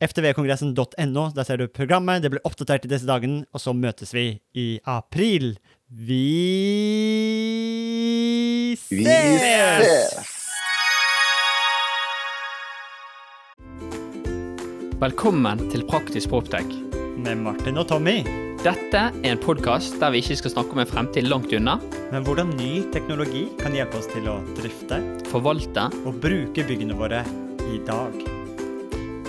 ftvkongressen.no, der ser du programmet, det blir oppdatert i disse dagene, og så møtes vi i april. Vi ses! Vi ses! Velkommen til Praktisk Proptech. Med Martin og Tommy. Dette er en podkast der vi ikke skal snakke om en fremtid langt unna. Men hvordan ny teknologi kan hjelpe oss til å drifte, forvalte og bruke byggene våre i dag.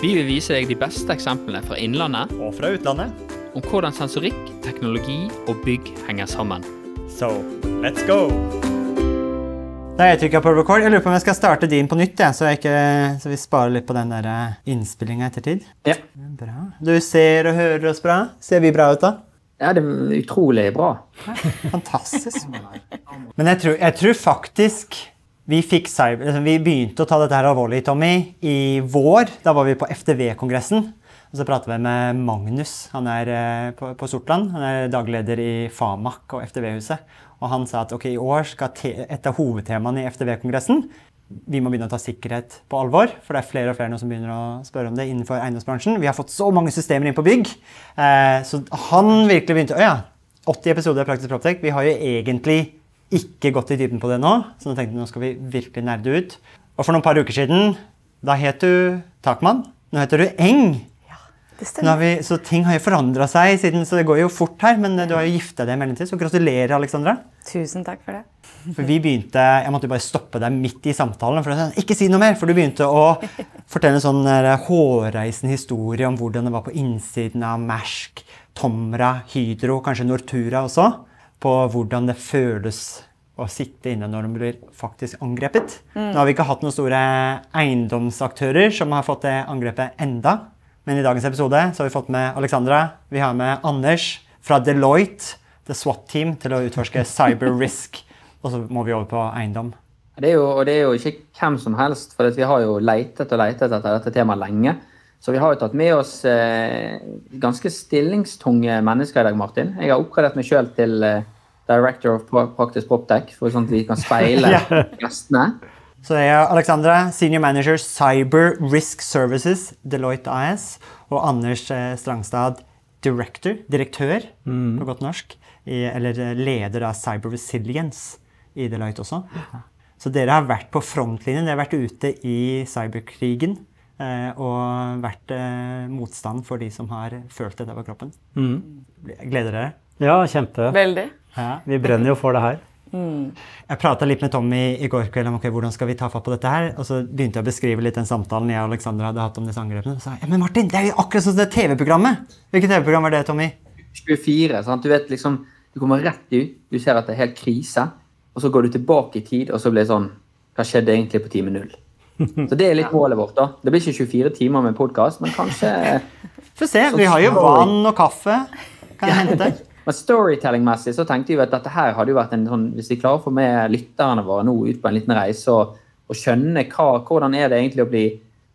Vi vil vise deg de beste eksemplene fra innlandet og fra utlandet om hvordan sensorikk, teknologi og bygg henger sammen. So, let's go! Da jeg trykka på record. Jeg lurer på om jeg skal starte din på nytt, ja, så, ikke, så, vi sparer litt på den eh, innspillinga ettertid. Ja. Bra. Du ser og hører oss bra? Ser vi bra ut da? Ja, det er utrolig bra. Fantastisk. Men jeg tror, jeg tror faktisk vi, cyber, liksom, vi begynte å ta dette her alvorlig, Tommy, i vår. Da var vi på FTV-kongressen. Og så prater vi med Magnus. Han er eh, på, på Sortland. Han er dagleder i FAMAK og FTV-huset. Og han sa at okay, i år skal et av hovedtemaene i FTV-kongressen vi må begynne å ta sikkerhet på alvor. For det er flere og flere nå som begynner å spørre om det innenfor eiendomsbransjen. Vi har fått så mange systemer inn på bygg. Eh, så han virkelig begynte Å ja, 80 episoder av Praktisk Proptek. Vi har jo egentlig ikke gått i dybden på det nå, så nå tenkte jeg nå skal vi virkelig nerde ut. Og for noen par uker siden, da het du Takman. Nå heter du Eng. Ja, det stemmer. Vi, så ting har jo forandra seg, siden, så det går jo fort her. Men du har jo gifta deg i mellomtid, så gratulerer, Alexandra. Tusen takk for det. For vi begynte, Jeg måtte bare stoppe deg midt i samtalen. for sånn, Ikke si noe mer! For du begynte å fortelle en sånn hårreisende historie om hvordan det var på innsiden av Mersk, Tomra, Hydro, kanskje Nortura også. På hvordan det føles å sitte inne når de blir faktisk angrepet. Mm. Nå har vi ikke hatt noen store eiendomsaktører som har fått det angrepet enda. Men i dagens episode så har vi fått med Alexandra. Vi har med Anders fra Deloitte, The SWAT-team, til å utforske cyber risk. Og så må vi over på eiendom. Det er jo, og det er jo ikke hvem som helst, for vi har jo leitet og leitet etter dette temaet lenge. Så vi har jo tatt med oss eh, ganske stillingstunge mennesker i dag, Martin. Jeg har oppgradert meg sjøl til eh, Director of Practice Poptech, for sånn at vi kan speile gjestene. Så det er Alexandra, Senior Manager Cyber Risk Services, Deloitte AS. Og Anders eh, Strangstad, Director, direktør mm. på godt norsk. I, eller eh, leder av Cyber Resilience i Deloitte også. Så dere har vært på frontlinjen. Dere har vært ute i cyberkrigen. Eh, og vært motstand for de som har følt dette på kroppen. Mm. Gleder dere? Ja, kjempe. Veldig. Ja, vi brenner jo for det her. Jeg prata litt med Tommy i går kveld om okay, hvordan skal vi ta fatt på dette her. Og så begynte jeg å beskrive litt den samtalen jeg og Alexander hadde hatt om disse angrepene. Og sa jeg, ja, men Martin, det er jo akkurat som det TV-programmet! Hvilket TV-program var det, Tommy? 24. Sant? Du vet liksom, du kommer rett ut, du ser at det er helt krise, og så går du tilbake i tid, og så blir det sånn Hva skjedde egentlig på time null? Så det er litt målet vårt. da. Det blir ikke 24 timer med podkast, men kanskje Få se, vi har jo vann og kaffe. Kan jeg hente? Men storytelling-messig så tenkte vi at dette her hadde jo vært en sånn Hvis vi klarer å få med lytterne våre nå ut på en liten reise og, og skjønne hva, hvordan er det egentlig å bli,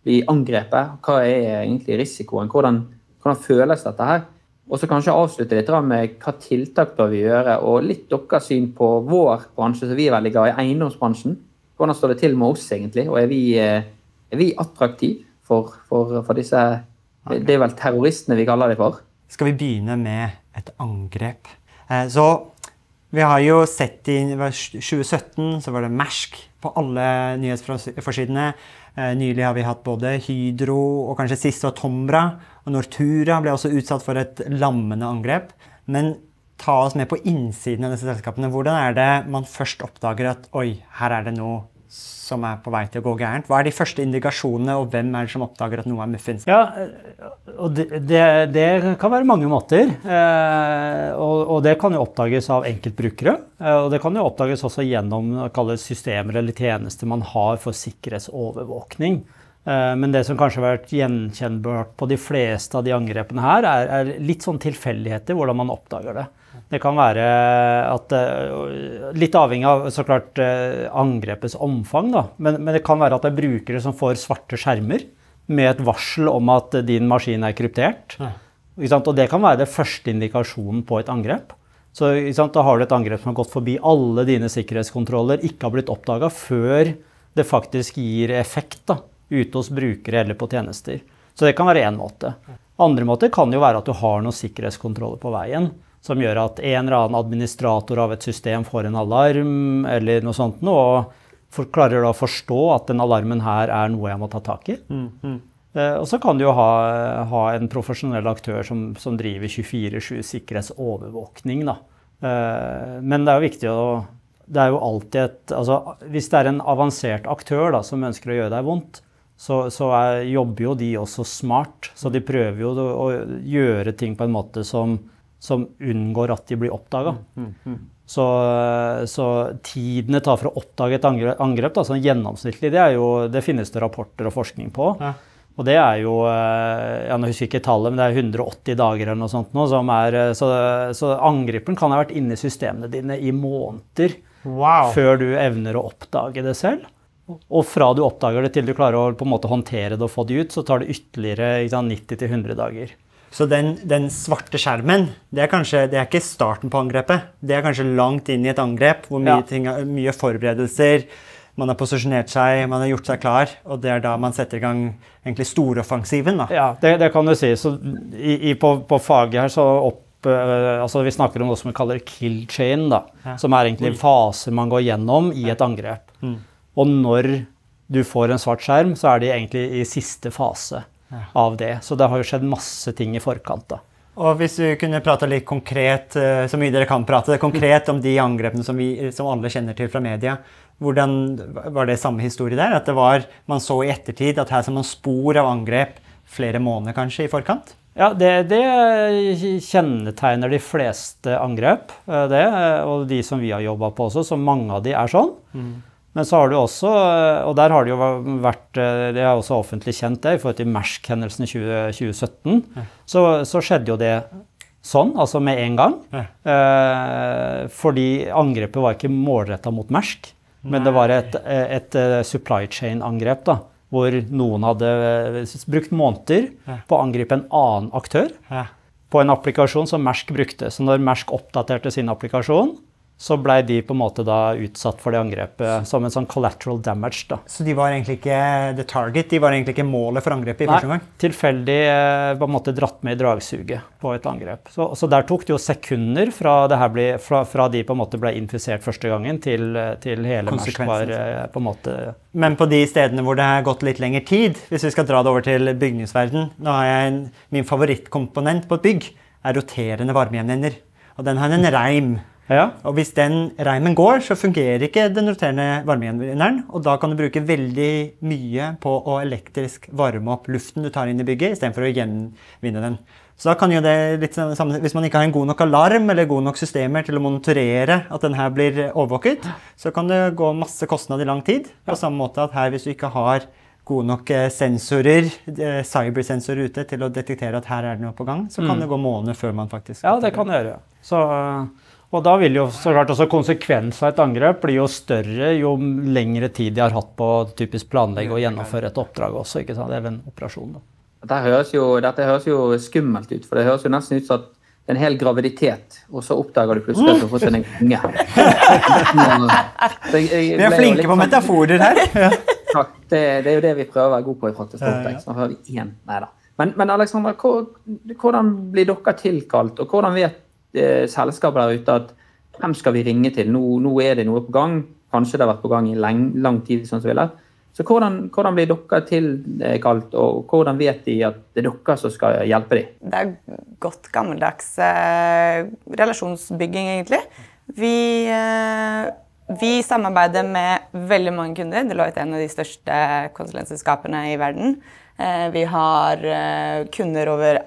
bli angrepet, hva er egentlig risikoen, hvordan, hvordan føles dette her? Og så kanskje avslutte litt med hva tiltak bør vi gjøre, og litt deres syn på vår bransje, som vi er veldig glad i, eiendomsbransjen. Hvordan står det til med oss, egentlig? Og er vi, eh, er vi attraktive for, for, for disse Det er vel terroristene vi kaller dem for? Skal vi begynne med et angrep? Eh, Så vi har jo sett i 2017 så var det Mersk på alle nyhetsforsidene. Eh, Nylig har vi hatt både Hydro og kanskje sist var Tombra. Og Nortura ble også utsatt for et lammende angrep. Men ta oss med på innsiden av disse selskapene. Hvordan er det man først oppdager at oi, her er det noe som er på vei til å gå gærent? Hva er de første indikasjonene, og hvem er det som oppdager at noe er muffins? Ja, og det, det, det kan være mange måter. Eh, og, og det kan jo oppdages av enkeltbrukere. Eh, og det kan jo oppdages også gjennom systemer eller tjenester man har for sikkerhetsovervåkning. Eh, men det som kanskje har vært gjenkjennbart på de fleste av de angrepene her, er, er litt sånn tilfeldigheter hvordan man oppdager det. Det kan være at eh, Litt avhengig av så klart eh, angrepets omfang, da. Men, men det kan være at det er brukere som får svarte skjermer med et varsel om at din maskin er kryptert. Sant? Og det kan være det første indikasjonen på et angrep. Så? Da har du et angrep som har gått forbi alle dine sikkerhetskontroller, ikke har blitt oppdaga før det faktisk gir effekt da, ute hos brukere eller på tjenester. Så det kan være én måte. Andre måter kan jo være at du har noen sikkerhetskontroller på veien som gjør at en eller annen administrator av et system får en alarm eller noe sånt, og for, klarer da å forstå at den alarmen her er noe jeg må ta tak i. Eh, og så kan du jo ha, ha en profesjonell aktør som, som driver 24-7 sikkerhetsovervåkning. Da. Eh, men det er jo viktig å det er jo alltid et, altså, Hvis det er en avansert aktør da, som ønsker å gjøre deg vondt, så, så er, jobber jo de også smart. Så de prøver jo å gjøre ting på en måte som, som unngår at de blir oppdaga. Så, så tiden det tar for å oppdage et angrep, da, sånn gjennomsnittlig, det, er jo, det finnes det rapporter og forskning på. Ja. Og det er jo Jeg husker ikke tallet, men det er 180 dager eller noe sånt. Nå, som er, eh, så, så angriperen kan ha vært inne i systemene dine i måneder Wow! før du evner å oppdage det selv. Og fra du oppdager det til du klarer å på en måte håndtere det og få det ut, så tar det ytterligere 90-100 dager. Så den, den svarte skjermen, det er kanskje det er ikke starten på angrepet. Det er kanskje langt inn i et angrep, hvor mye, Ja. ting, mye forberedelser. Man har posisjonert seg, man har gjort seg klar, og det er da man setter i gang egentlig storoffensiven. Ja, det, det kan du si. Så i, i, på, på faget her så opp eh, altså Vi snakker om noe som vi kaller kill chain, da, Ja. som er egentlig faser man går gjennom i et angrep. Og når du får en svart skjerm, så er de egentlig i siste fase av det. Så det har jo skjedd masse ting i forkant. da. Og hvis du kunne prate litt konkret, eh, så mye dere kan prate, konkret om de angrepene som, vi, som alle kjenner til fra media, hvordan var det samme historie der? At det var, man så i ettertid at her ser man spor av angrep flere måneder kanskje i forkant? Ja, det, det kjennetegner de fleste angrep. eh, det, eh, Og de som vi har jobba på også, så mange av de er sånn. Men så har du også, og der har det jo vært Det er også offentlig kjent, det, i forhold til Mersk-hendelsen i 20, 2017. Så, så skjedde jo det sånn, altså med en gang. Ja. Eh, fordi angrepet var ikke målretta mot Mersk, men det var et, et, eh, supply chain-angrep. da, Hvor noen hadde eh, brukt måneder Ja. på å angripe en annen aktør Ja. på en applikasjon som Mersk brukte. Så når Mersk oppdaterte sin applikasjon, så blei de på en måte da utsatt for det angrepet som en sånn collateral damage. da. Så de var egentlig ikke the target, de var egentlig ikke målet for angrepet i første gang? Nei, tilfeldig eh, på en måte dratt med i dragsuget på et angrep. Så, så der tok det jo sekunder fra, det her ble, fra, fra de på en måte ble infisert første gangen, til, til hele Mersk var eh, på en måte Men på de stedene hvor det har gått litt lengre tid, hvis vi skal dra det over til bygningsverden Nå har jeg en, Min favorittkomponent på et bygg er roterende varmegjenvinner. Og den har en reim. Ja. Og hvis den reimen går, så fungerer ikke den roterende varmegjenvinneren. Og da kan du bruke veldig mye på å elektrisk varme opp luften du tar inn i bygget, istedenfor å gjenvinne den. Så da kan jo det litt sånn samme, Hvis man ikke har en god nok alarm eller gode nok systemer til å monitorere at den her blir overvåket, så kan det gå masse kostnad i lang tid. På samme måte at her, hvis du ikke har gode nok eh, sensorer, eh, cybersensorer ute til å detektere at her er det noe på gang, så kan det gå måneder før man faktisk Ja, det kan det gjøre. Så, og da vil jo så klart også konsekvensen av et angrep bli jo større jo lengre tid de har hatt på å typisk planlegge og gjennomføre et oppdrag også, ikke sant? eller en operasjon. Da. Dette høres, jo, dette høres jo skummelt ut, for det høres jo nesten ut som at det er en hel graviditet, og så oppdager du plutselig at du har fått en jeg Vi er flinke på sånn- metaforer her. Ja. Takk. Det, det er jo det vi prøver å være gode på i Praktisk oppdrag, så Cortex. Nå hører vi én. Neida. Men, men Alexandra, hvordan blir dere tilkalt, og hvordan vet eh, selskapet der ute at hvem skal vi ringe til? Nå, nå er det noe på gang. Kanskje det har vært på gang i lang, lang tid. sånn som vi. Så hvordan, hvordan blir dere tilkalt, og hvordan vet de at det er dere som skal hjelpe dem? Det er godt gammeldags eh, relasjonsbygging, egentlig. Vi, eh, vi samarbeider med veldig mange kunder. Deloitte er en av de største konsulentselskapene i verden. Eh, vi har eh, kunder over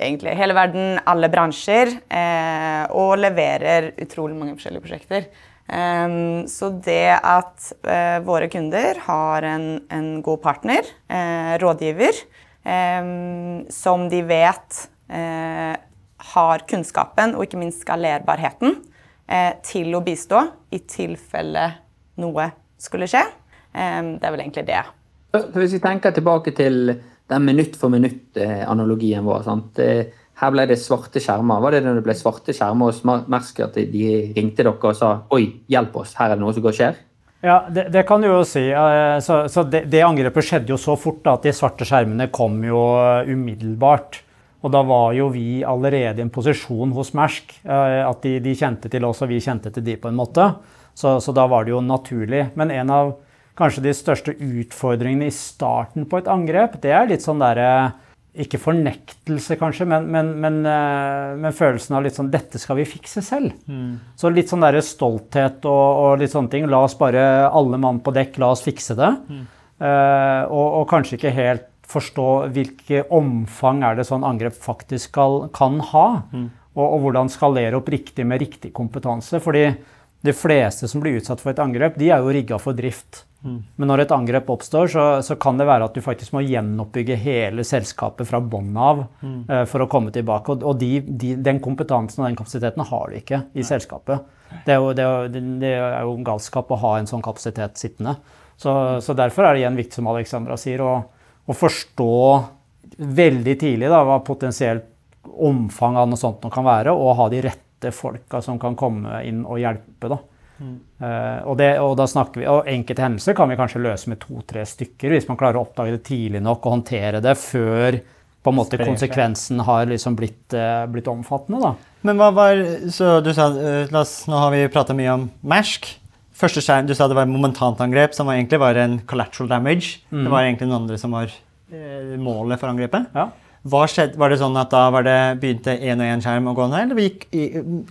egentlig hele verden, alle bransjer, eh, og leverer utrolig mange forskjellige prosjekter. Ehm, så det at eh, våre kunder har en, en god partner, eh, rådgiver, ehm, som de vet eh, har kunnskapen og ikke minst skalerbarheten eh, til å bistå i tilfelle noe skulle skje, ehm, det er vel egentlig det. Hvis vi tenker tilbake til den minutt for minutt-analogien vår. Sant? Eh, Her ble det svarte skjermer. Var det når det ble svarte skjermer hos Mersk at de ringte dere og sa oi, hjelp oss, her er det noe som går skjer? Ja, det, det kan du jo si. eh, Så, så det, det angrepet skjedde jo så fort da, at de svarte skjermene kom jo eh, umiddelbart. Og da var jo vi allerede i en posisjon hos Mersk. eh, At de, de kjente til oss, og vi kjente til de på en måte. Så, så da var det jo naturlig. Men en av kanskje de største utfordringene i starten på et angrep, det er litt sånn derre ikke fornektelse, kanskje, men, men, men, eh, men følelsen av litt sånn Dette skal vi fikse selv. Så litt sånn der stolthet og, og litt sånne ting. La oss bare, alle mann på dekk, la oss fikse det. Eh, og, og kanskje ikke helt forstå hvilke omfang er det sånn angrep faktisk skal, kan ha. Og, og hvordan skalere opp riktig med riktig kompetanse. fordi de fleste som blir utsatt for et angrep, de er jo rigga for drift. Men når et angrep oppstår, så, så kan det være at du faktisk må gjenoppbygge hele selskapet fra bunnen av eh, for å komme tilbake. Og, og de, de, den kompetansen og den kapasiteten har du ikke i selskapet. Det er, jo, det, er jo, det er jo galskap å ha en sånn kapasitet sittende. Så, så derfor er det igjen viktig, som Alexandra sier, å, å forstå veldig tidlig da, hva potensielt omfang av noe sånt noe kan være, og ha de rette folka som kan komme inn og hjelpe. da. Eh, og, det, og, da snakker vi, og enkelte hendelser kan vi kanskje løse med to-tre stykker, hvis man klarer å oppdage det tidlig nok og håndtere det før på en måte konsekvensen har liksom blitt, uh, blitt omfattende. da. Men hva var Så du sa uh, oss, Nå har vi prata mye om Mersk. Første skjerm, Du sa det var et momentantangrep som var, egentlig var en collateral damage. Det var egentlig noen andre som var målet for angrepet. Ja. Skjedde, var det sånn at da var det, begynte én og én skjerm å gå ned, eller gikk,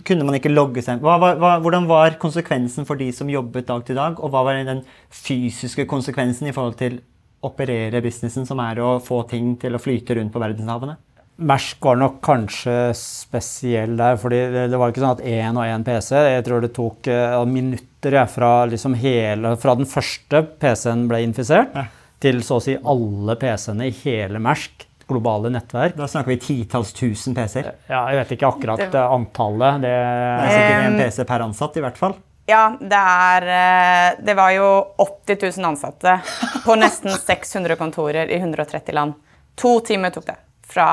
kunne man ikke logge seg hva, hva, Hvordan var konsekvensen for de som jobbet dag til dag, og hva var den fysiske konsekvensen i forhold til operere businessen, som er å få ting til å flyte rundt på verdenshavene? Mersk var nok kanskje spesiell der, fordi det, det var ikke sånn at én og én PC. Jeg tror det tok eh, minutter ja, fra, liksom hele, fra den første PC-en ble infisert, Ja. til så å si alle PC-ene i hele Mersk globale nettverk. Da snakker vi titalls tusen PC-er. Ja, jeg vet ikke akkurat Det- antallet. Det, Det er sikkert en PC per ansatt, i hvert fall. Ja, det er eh, Det var jo 80 000 ansatte på nesten 600 kontorer i 130 land. To timer tok det fra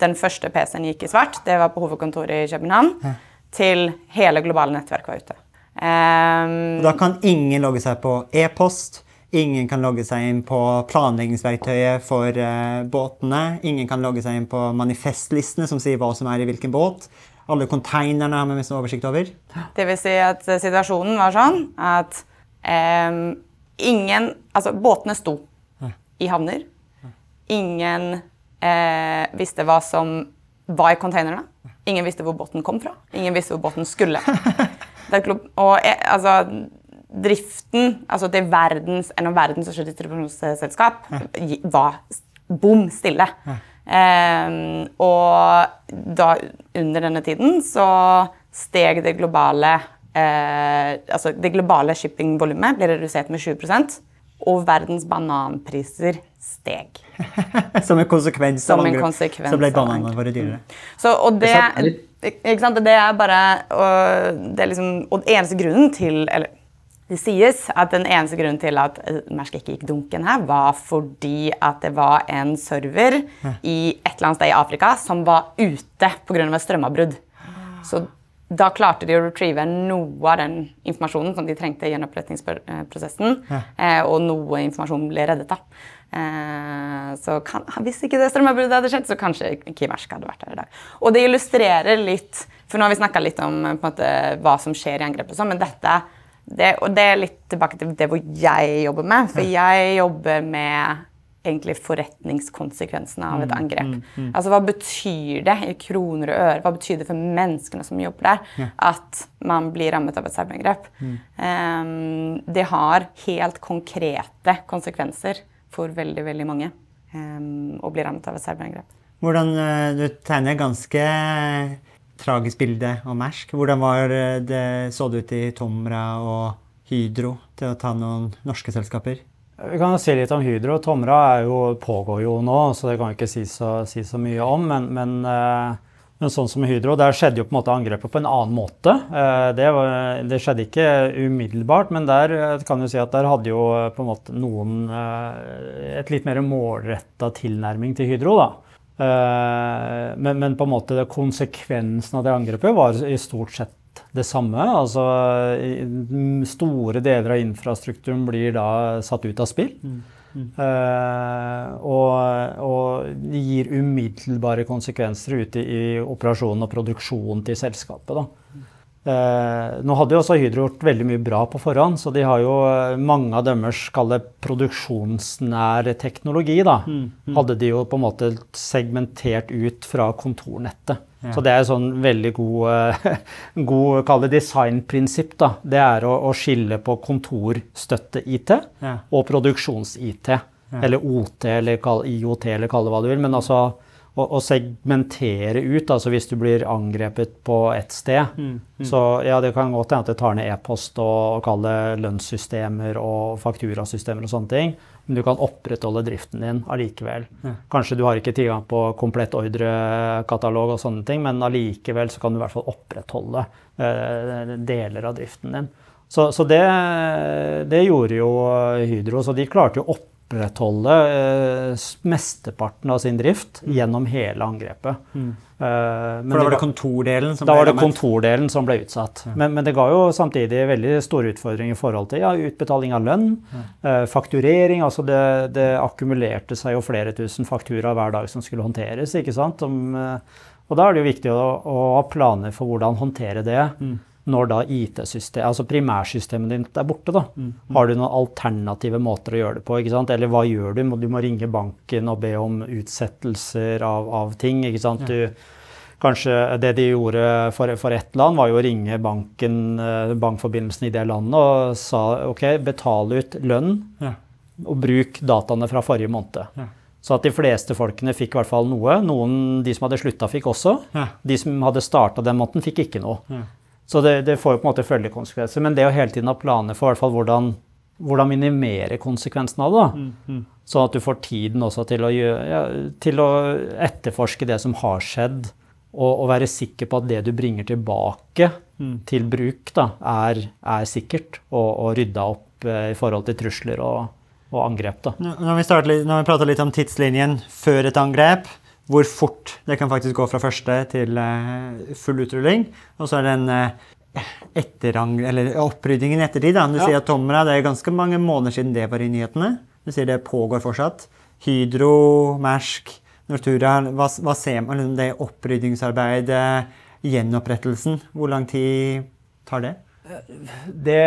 den første PC-en gikk i svart, det var på hovedkontoret i København, til hele globale nettverk var ute. Um, Da kan ingen logge seg på e-post. Ingen kan logge seg inn på planleggingsverktøyet for uh, båtene. Ingen kan logge seg inn på manifestlistene som sier hva som er i hvilken båt. Alle konteinerne har vi mest oversikt over. Det vil si at situasjonen var sånn at um, ingen Altså, båtene sto i havner. Ingen uh, visste hva som var i konteinerne. Ingen visste hvor båten kom fra. Ingen visste hvor båten skulle. Og eh, altså, driften altså til verdens, en av verdens største distribusjonsselskap ja. var bom stille. Eh, og da, under denne tiden så steg det globale eh, altså det globale shippingvolumet ble redusert med 20% og verdens bananpriser steg. Som en konsekvens av angrep, så ble bananene våre dyrere. Så, og det, ikke sant? Det er bare og det er liksom, Og eneste grunnen til Eller det sies at den eneste grunnen til at eh, Mersk ikke gikk dunken her, var fordi at det var en server i et eller annet sted i Afrika som var ute pga. et strømavbrudd. Så da klarte de å retrieve noe av den informasjonen som de trengte i gjenopprettingsprosessen, eh, og noe informasjon ble reddet. da. Eh, så kan, hvis ikke det strømavbruddet hadde skjedd, så kanskje ikke Mersk hadde vært der i dag. Og det illustrerer litt For nå har vi snakka litt om måte, hva som skjer i angrepet, sånn, men dette det, og det er litt tilbake til det hvor jeg jobber med. For jeg jobber med egentlig forretningskonsekvensene av et angrep. Altså Hva betyr det i kroner og øre? Hva betyr det for menneskene som jobber der, at man blir rammet av et cyberangrep? Um, det har helt konkrete konsekvenser for veldig, veldig mange um, å bli rammet av et cyberangrep. Hvordan eh, Du tegner ganske tragisk bilde av Mersk. Hvordan eh, det, så det ut i Tomra og Hydro til å ta noen norske selskaper? Vi kan jo si litt om Hydro. Tomra jo, pågår jo nå, så det kan vi ikke si så, si så mye om. Men, men, eh, men sånn som Hydro, der skjedde jo på en måte angrepet på en annen måte. Eh, Det, var, det skjedde ikke umiddelbart, men der kan du si at der hadde jo på en måte noen et litt mer målretta tilnærming til Hydro. da. Eh, Men, men på en måte konsekvensen av det angrepet var i stort sett det samme. Altså store deler av infrastrukturen blir da satt ut av spill. Eh, og, og det gir umiddelbare konsekvenser ute i operasjonen og produksjonen til selskapet. Da. Eh, nå hadde jo også Hydro gjort veldig mye bra på forhånd, så de har jo eh, mange av deres produksjonsnær teknologi. da, Hadde de jo på en måte segmentert ut fra kontornettet. Så det er et sånn veldig god, eh, god kall det designprinsipp. da, Det er å, å skille på kontorstøtte-IT Ja. og produksjons-IT. Eller OT eller IOT eller kall det hva du vil. Men altså å, å segmentere ut, altså hvis du blir angrepet på ett sted. Så ja, det kan godt hende at det tar ned e-post og, og kall lønnssystemer og fakturasystemer og sånne ting. Men du kan opprettholde driften din allikevel. Kanskje du har ikke tilgang på komplett ordrekatalog og sånne ting, men allikevel så kan du i hvert fall opprettholde uh, deler av driften din. Så, så det, det gjorde jo Hydro. Så de klarte jo å opprettholde eh, mesteparten av sin drift gjennom hele angrepet. Eh, men For da var det kontordelen som da ble var det kontordelen som ble utsatt. Men, men det ga jo samtidig veldig store utfordringer i forhold til ja, utbetaling av lønn, eh, fakturering. altså det, det akkumulerte seg jo flere tusen fakturaer hver dag som skulle håndteres. ikke sant? Om, eh, og da er det jo viktig å, å ha planer for hvordan håndtere det. Når da IT-systemet, altså primærsystemet ditt er borte. da. Har du noen alternative måter å gjøre det på? ikke sant? Eller hva gjør du? Du må ringe banken og be om utsettelser av, av ting. ikke sant? Du, Kanskje det de gjorde for, for ett land, var jo å ringe banken, eh, bankforbindelsen i det landet og sa ok, betal ut lønn Ja. og bruk dataene fra forrige måned. Ja. Så at de fleste folkene fikk i hvert fall noe. Noen, De som hadde slutta, fikk også. Ja. De som hadde starta den måneden, fikk ikke noe. Ja. Så det, det får jo på en måte følgekonsekvenser. Men det å hele tiden ha planer for fall hvordan, hvordan minimere konsekvensene av det. da. Sånn at du får tiden også til å, gjøre, ja, til å etterforske det som har skjedd, og, og være sikker på at det du bringer tilbake til bruk, da, er, er sikkert og, og rydda opp eh, i forhold til trusler og, og angrep. da. Nå nå vi, litt- vi pratet litt om tidslinjen før et angrep. Hvor fort det kan faktisk gå fra første til eh, full utrulling. Og så er det en eh, etterang, eller oppryddingen i ettertid. Du Ja. sier at Tomra, det er ganske mange måneder siden det var i nyhetene. Du sier det pågår fortsatt. Hydro, Mersk, Nortura. Hva, hva ser man? liksom Det oppryddingsarbeidet, gjenopprettelsen. Hvor lang tid tar det? Det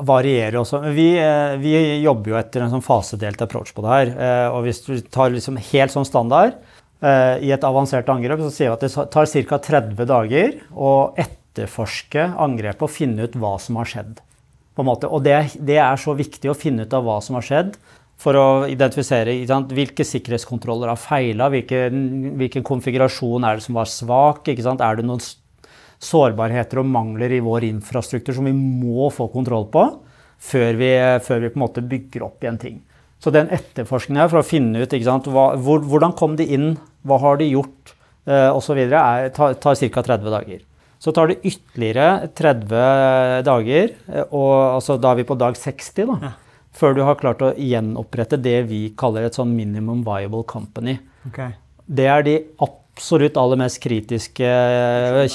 varierer også. Vi, eh, vi jobber jo etter en sånn fasedelt approach på det her. Eh, Og hvis du tar liksom helt sånn standard eh, i et avansert angrep, så sier vi at det tar ca. 30 dager å etterforske angrepet og finne ut hva som har skjedd. Og det, det er så viktig å finne ut av hva som har skjedd, for å identifisere sant, hvilke sikkerhetskontroller har feila, hvilken, hvilken, konfigurasjon er det som var svak. Er det noen sårbarheter og mangler i vår infrastruktur som vi må få kontroll på før vi, før vi på en måte bygger opp igjen ting. Så den etterforskningen her for å finne ut sant, hva, hvor, hvordan kom de inn, hva har de gjort eh, osv., tar, tar ca. 30 dager. Så tar det ytterligere 30 dager, eh, og altså, da er vi på dag 60. da. Ja før du har klart å gjenopprette det vi kaller et sånn minimum viable company. Okay. Det er de absolutt aller mest kritiske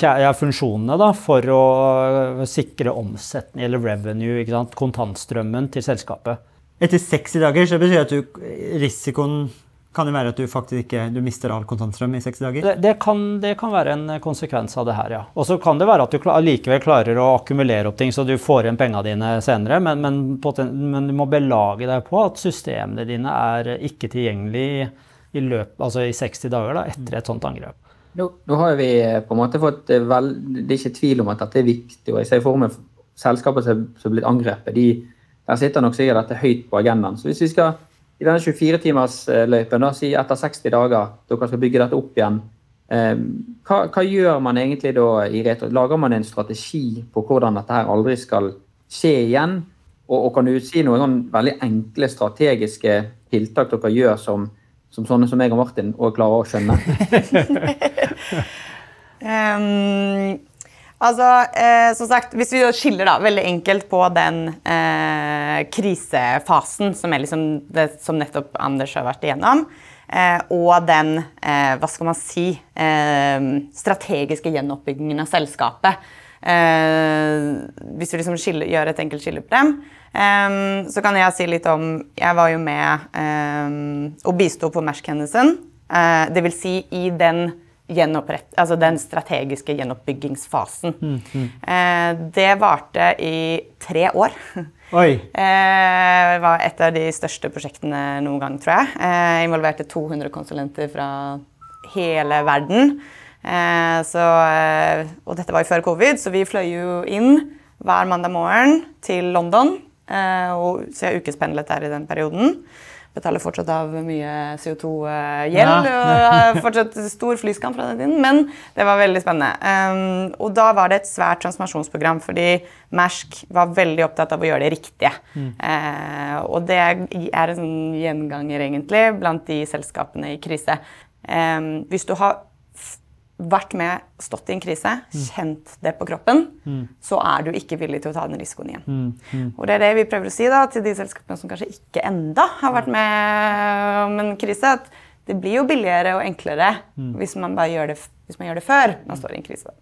ja, funksjonene da, for å sikre omsetning eller revenue, kontantstrømmen til selskapet. Etter 60 dager så betyr det at du, risikoen kan det være at du faktisk ikke du mister all kontantstrøm i 60 dager? Det, det, kan, det, kan, være en konsekvens av det her, ja. Og så kan det være at du likevel klarer å akkumulere opp ting så du får igjen pengene dine senere, men, men, men, du må belage deg på at systemene dine er ikke tilgjengelig i, løp, altså i 60 dager da, etter et sånt angrep. Nå, nå, har vi på en måte fått vel, Det er ikke tvil om at dette er viktig. og jeg ser for meg Selskaper som er blitt angrepet, de, der sitter nok sikkert dette høyt på agendaen. Så hvis vi skal i denne 24-timersløypen, si etter 60 dager, dere skal bygge dette opp igjen. eh, hva, hva, gjør man egentlig da i retro? Lager man en strategi på hvordan dette her aldri skal skje igjen? Og, og kan du si noen veldig enkle strategiske tiltak dere gjør som, som sånne som meg og Martin og klarer å skjønne? um, Altså, eh, som sagt, Hvis vi skiller da, veldig enkelt på den eh, krisefasen som, liksom det, som nettopp Anders har vært igjennom, eh, og den eh, hva skal man si, eh, strategiske gjenoppbyggingen av selskapet eh, Hvis vi liksom skiller, gjør et enkelt skille på dem, så kan jeg si litt om Jeg var jo med og bisto på Mersk-hendelsen. det vil si i den altså den strategiske gjenoppbyggingsfasen. Mm, mm. Uh, det varte i tre år. Oi. Eh, det var et av de største prosjektene noen gang, tror jeg. Uh, involverte 200 konsulenter fra hele verden. Eh, så, eh, og dette var jo før covid, så vi fløy jo inn hver mandag morgen til London. Eh, og, så jeg ukespendlet der i den perioden betaler fortsatt av mye CO2-gjeld. Ja. og fortsatt stor flyskam fra den tiden, men det var veldig spennende. Um, og da var det et svært transformasjonsprogram, fordi Mersk var veldig opptatt av å gjøre det riktige. Mm. Uh, og det er en sånn gjenganger, egentlig, blant de selskapene i krise. Um, hvis du har vært med, stått i en krise, mm. kjent det på kroppen, mm. så er du ikke villig til å ta den risikoen igjen. Mm. mm. Og Det er det vi prøver å si da, til de selskapene som kanskje ikke enda har vært med om en krise. at det blir jo billigere og enklere mm. hvis man bare gjør det, hvis man gjør det før man står i en krise.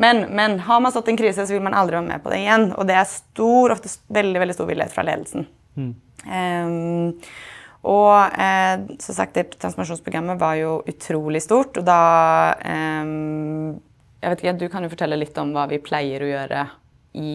Men, men, har man stått i en krise, så vil man aldri være med på det igjen. Og det er stor, ofte veldig, veldig stor villighet fra ledelsen. Um, og eh, som sagt, det transformasjonsprogrammet var jo utrolig stort. Og da eh, Jeg vet ikke, Du kan jo fortelle litt om hva vi pleier å gjøre i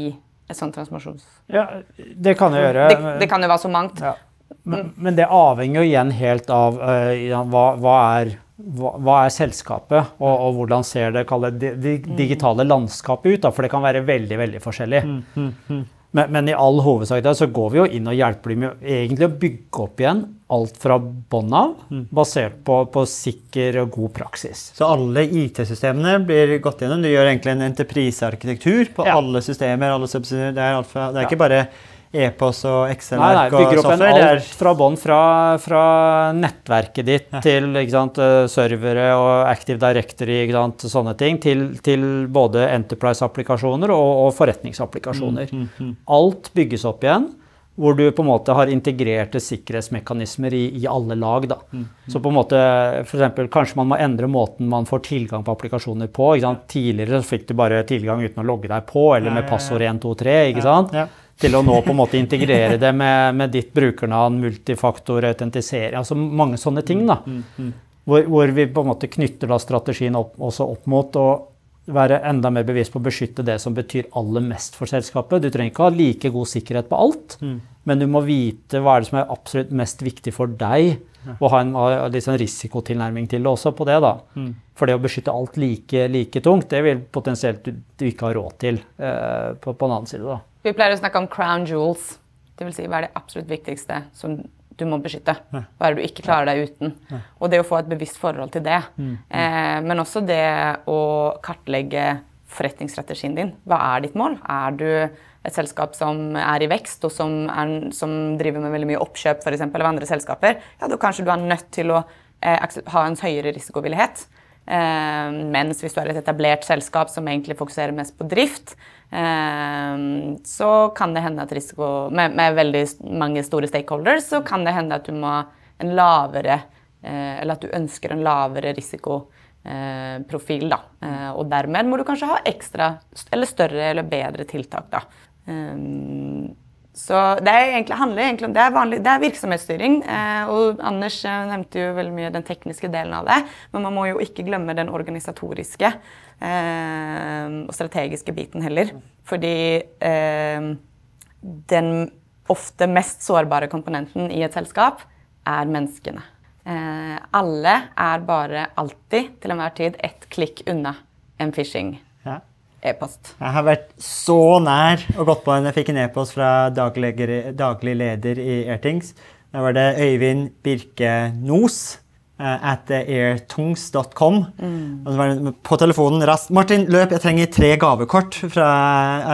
et sånt transformasjons... Ja, det kan jeg gjøre. Det, det kan jo være så mangt. Ja. Men, men, det avhenger jo igjen helt av uh, hva, hva, er, hva, hva, er selskapet, og, og hvordan ser det, det, det digitale landskapet ut. Da, for det kan være veldig veldig forskjellig. Mm, mm, mm. Men, men, i all hovedsak så går vi jo inn og hjelper dem med egentlig å bygge opp igjen alt fra bånn av, mm. basert på, på, sikker og god praksis. Så alle IT-systemene blir gått gjennom? Du gjør egentlig en entreprisearkitektur på ja. alle systemer? alle subsidier. Det er, det er ikke bare e-post og Excel-verk og software? Nei, nei, alt fra bånn, fra, fra, nettverket ditt ja. til sant, eh, servere og Active Directory, sant, sånne ting, til, til både Enterprise-applikasjoner og, og forretningsapplikasjoner. Mm, mm, mm. Alt bygges opp igjen. Hvor du på en måte har integrerte sikkerhetsmekanismer i, i alle lag. Da. Mm, mm. Så på en måte, for eksempel, Kanskje man må endre måten man får tilgang på applikasjoner på. Tidligere fikk du bare tilgang uten å logge deg på, eller med passord 123. ikke sant? Ja, ja til å nå på en måte integrere det med, med ditt brukernavn, multifaktor, autentisering, altså mange sånne ting. da. Mm, mm, mm. Hvor, hvor, vi på en måte knytter da strategien opp, også opp mot å være enda mer bevisst på å beskytte det som betyr aller mest for selskapet. Du trenger ikke ha like god sikkerhet på alt, men du må vite hva er det som er absolutt mest viktig for deg, og ha en litt sånn risikotilnærming til det også på det. da. For det å beskytte alt like, like tungt, det vil potensielt du, du ikke ha råd til eh, på, på en annen side. da. Vi pleier å snakke om crown jewels. Det vil si, hva er det absolutt viktigste som du må beskytte? Hva er det du ikke klarer deg uten? Og det å få et bevisst forhold til det. Eh, men også det å kartlegge forretningsstrategien din. Hva er ditt mål? Er du et selskap som er i vekst, og som, er, som driver med veldig mye oppkjøp for eksempel, av andre selskaper? Ja, da kanskje du er nødt til å eh, ha en høyere risikovillighet. Eh, mens hvis du er et etablert selskap som egentlig fokuserer mest på drift, så kan det hende at risiko med, med veldig mange store stakeholders, så kan det hende at du må en lavere eh, Eller at du ønsker en lavere risikoprofil, da. Eh, og dermed må du kanskje ha ekstra eller større eller bedre tiltak, da. Så det egentlig, handler egentlig om det er, vanlig, det er virksomhetsstyring. Eh, og Anders eh, nevnte jo veldig mye den tekniske delen av det. Men man må jo ikke glemme den organisatoriske eh, og strategiske biten heller. Fordi eh, den ofte mest sårbare komponenten i et selskap er menneskene. Eh, alle er bare alltid, til enhver tid, ett klikk unna en Ja. Phishing-e-post. Jeg har vært så nær og gått på en Jeg fikk en e-post fra daglig, daglig leder i Airtings. Da var det Øyvind Birke Nos eh, at airtungs.com. Og så var det på telefonen raskt 'Martin, løp, jeg trenger tre gavekort fra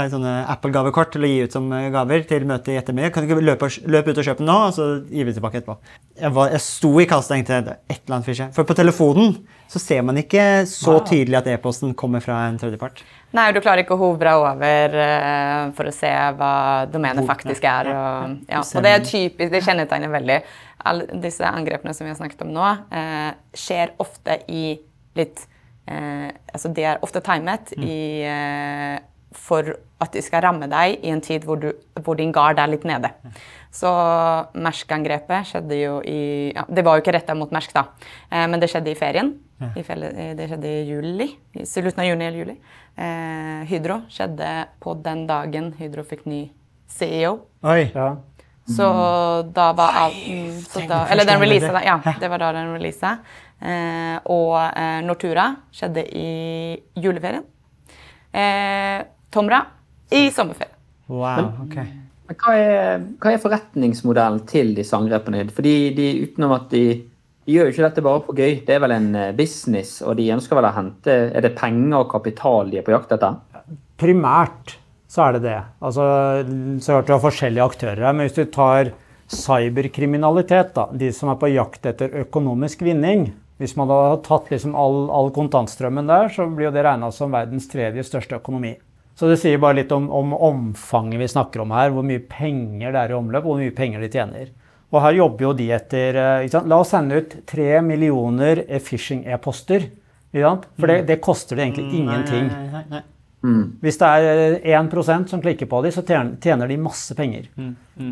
eh, Apple-gavekort til å gi ut som eh, gaver til møtet i ettermiddag. Kan du ikke løpe, løp ut og kjøpe den nå, og så gir vi tilbake etterpå?' Jeg, var, jeg sto i kassa og tenkte "Det er et eller annet fisje. For på telefonen så ser man ikke så tydelig at e-posten kommer fra en tredjepart. Nei, du klarer ikke å hovre over uh, for å se hva domenet faktisk er. Og, ja. Og det er typisk, det kjennetegner veldig. Alle disse angrepene som vi har snakket om nå, uh, skjer ofte i litt uh, Altså de er ofte timet Mm. i for at de skal ramme deg i en tid hvor, du, hvor din gard er litt nede. Så Mersk-angrepet skjedde jo i ja, Det var jo ikke retta mot Mersk, da, men det skjedde i ferien. Eh, det skjedde i juli. I slutten av juni eller juli. Eh, Hydro skjedde på den dagen Hydro fikk ny CEO. Oi. Ja. Så da var alt mm, da, Eller den releasa, da. Ja, det var da den releasa. Eh, og eh, Nortura skjedde i juleferien. Eh, Tomra i sommerferien. Wow. ok. Men hva er, hva er forretningsmodellen til disse angrepene? Fordi de, utenom at de, de gjør jo ikke dette bare på gøy. Det er vel en eh, business, og de ønsker vel å hente Er det penger og kapital de er på jakt etter? Primært så er det det. Altså, så har du forskjellige aktører her, men hvis du tar cyberkriminalitet, da, de som er på jakt etter økonomisk vinning Hvis man hadde tatt liksom all, all kontantstrømmen der, så blir jo det regna som verdens tredje største økonomi. Så det sier bare litt om, om omfanget vi snakker om her, hvor mye penger det er i omløp, hvor mye penger de tjener. Og her jobber jo de etter eh, ikke sant? La oss sende ut tre millioner eh, phishing-e-poster. For det, det koster det egentlig ingenting. Nei, nei, nei, nei. Hvis det er 1% som klikker på dem, så tjener de masse penger.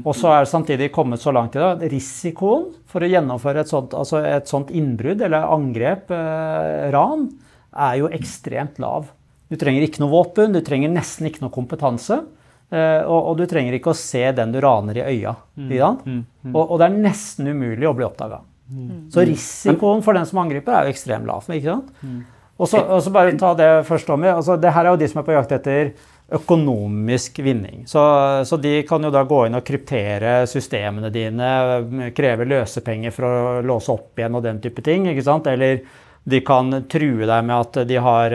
Og så er det samtidig kommet så langt i dag at risikoen for å gjennomføre et sånt, altså et sånt innbrudd eller angrep, eh, ran, er jo ekstremt lav. Du trenger ikke noe våpen, du trenger nesten ikke noe kompetanse. Eh, og, og du trenger ikke å se den du raner i øya. Mm. Mm. Og, og det er nesten umulig å bli oppdaga. Så risikoen for den som angriper, er jo ekstremt lav. ikke sant? Og så, og så bare ta det først om. Altså, det her er jo de som er på jakt etter økonomisk vinning. Så, så de kan jo da gå inn og kryptere systemene dine, kreve løsepenger for å låse opp igjen og den type ting. ikke sant? Eller de kan true deg med at de har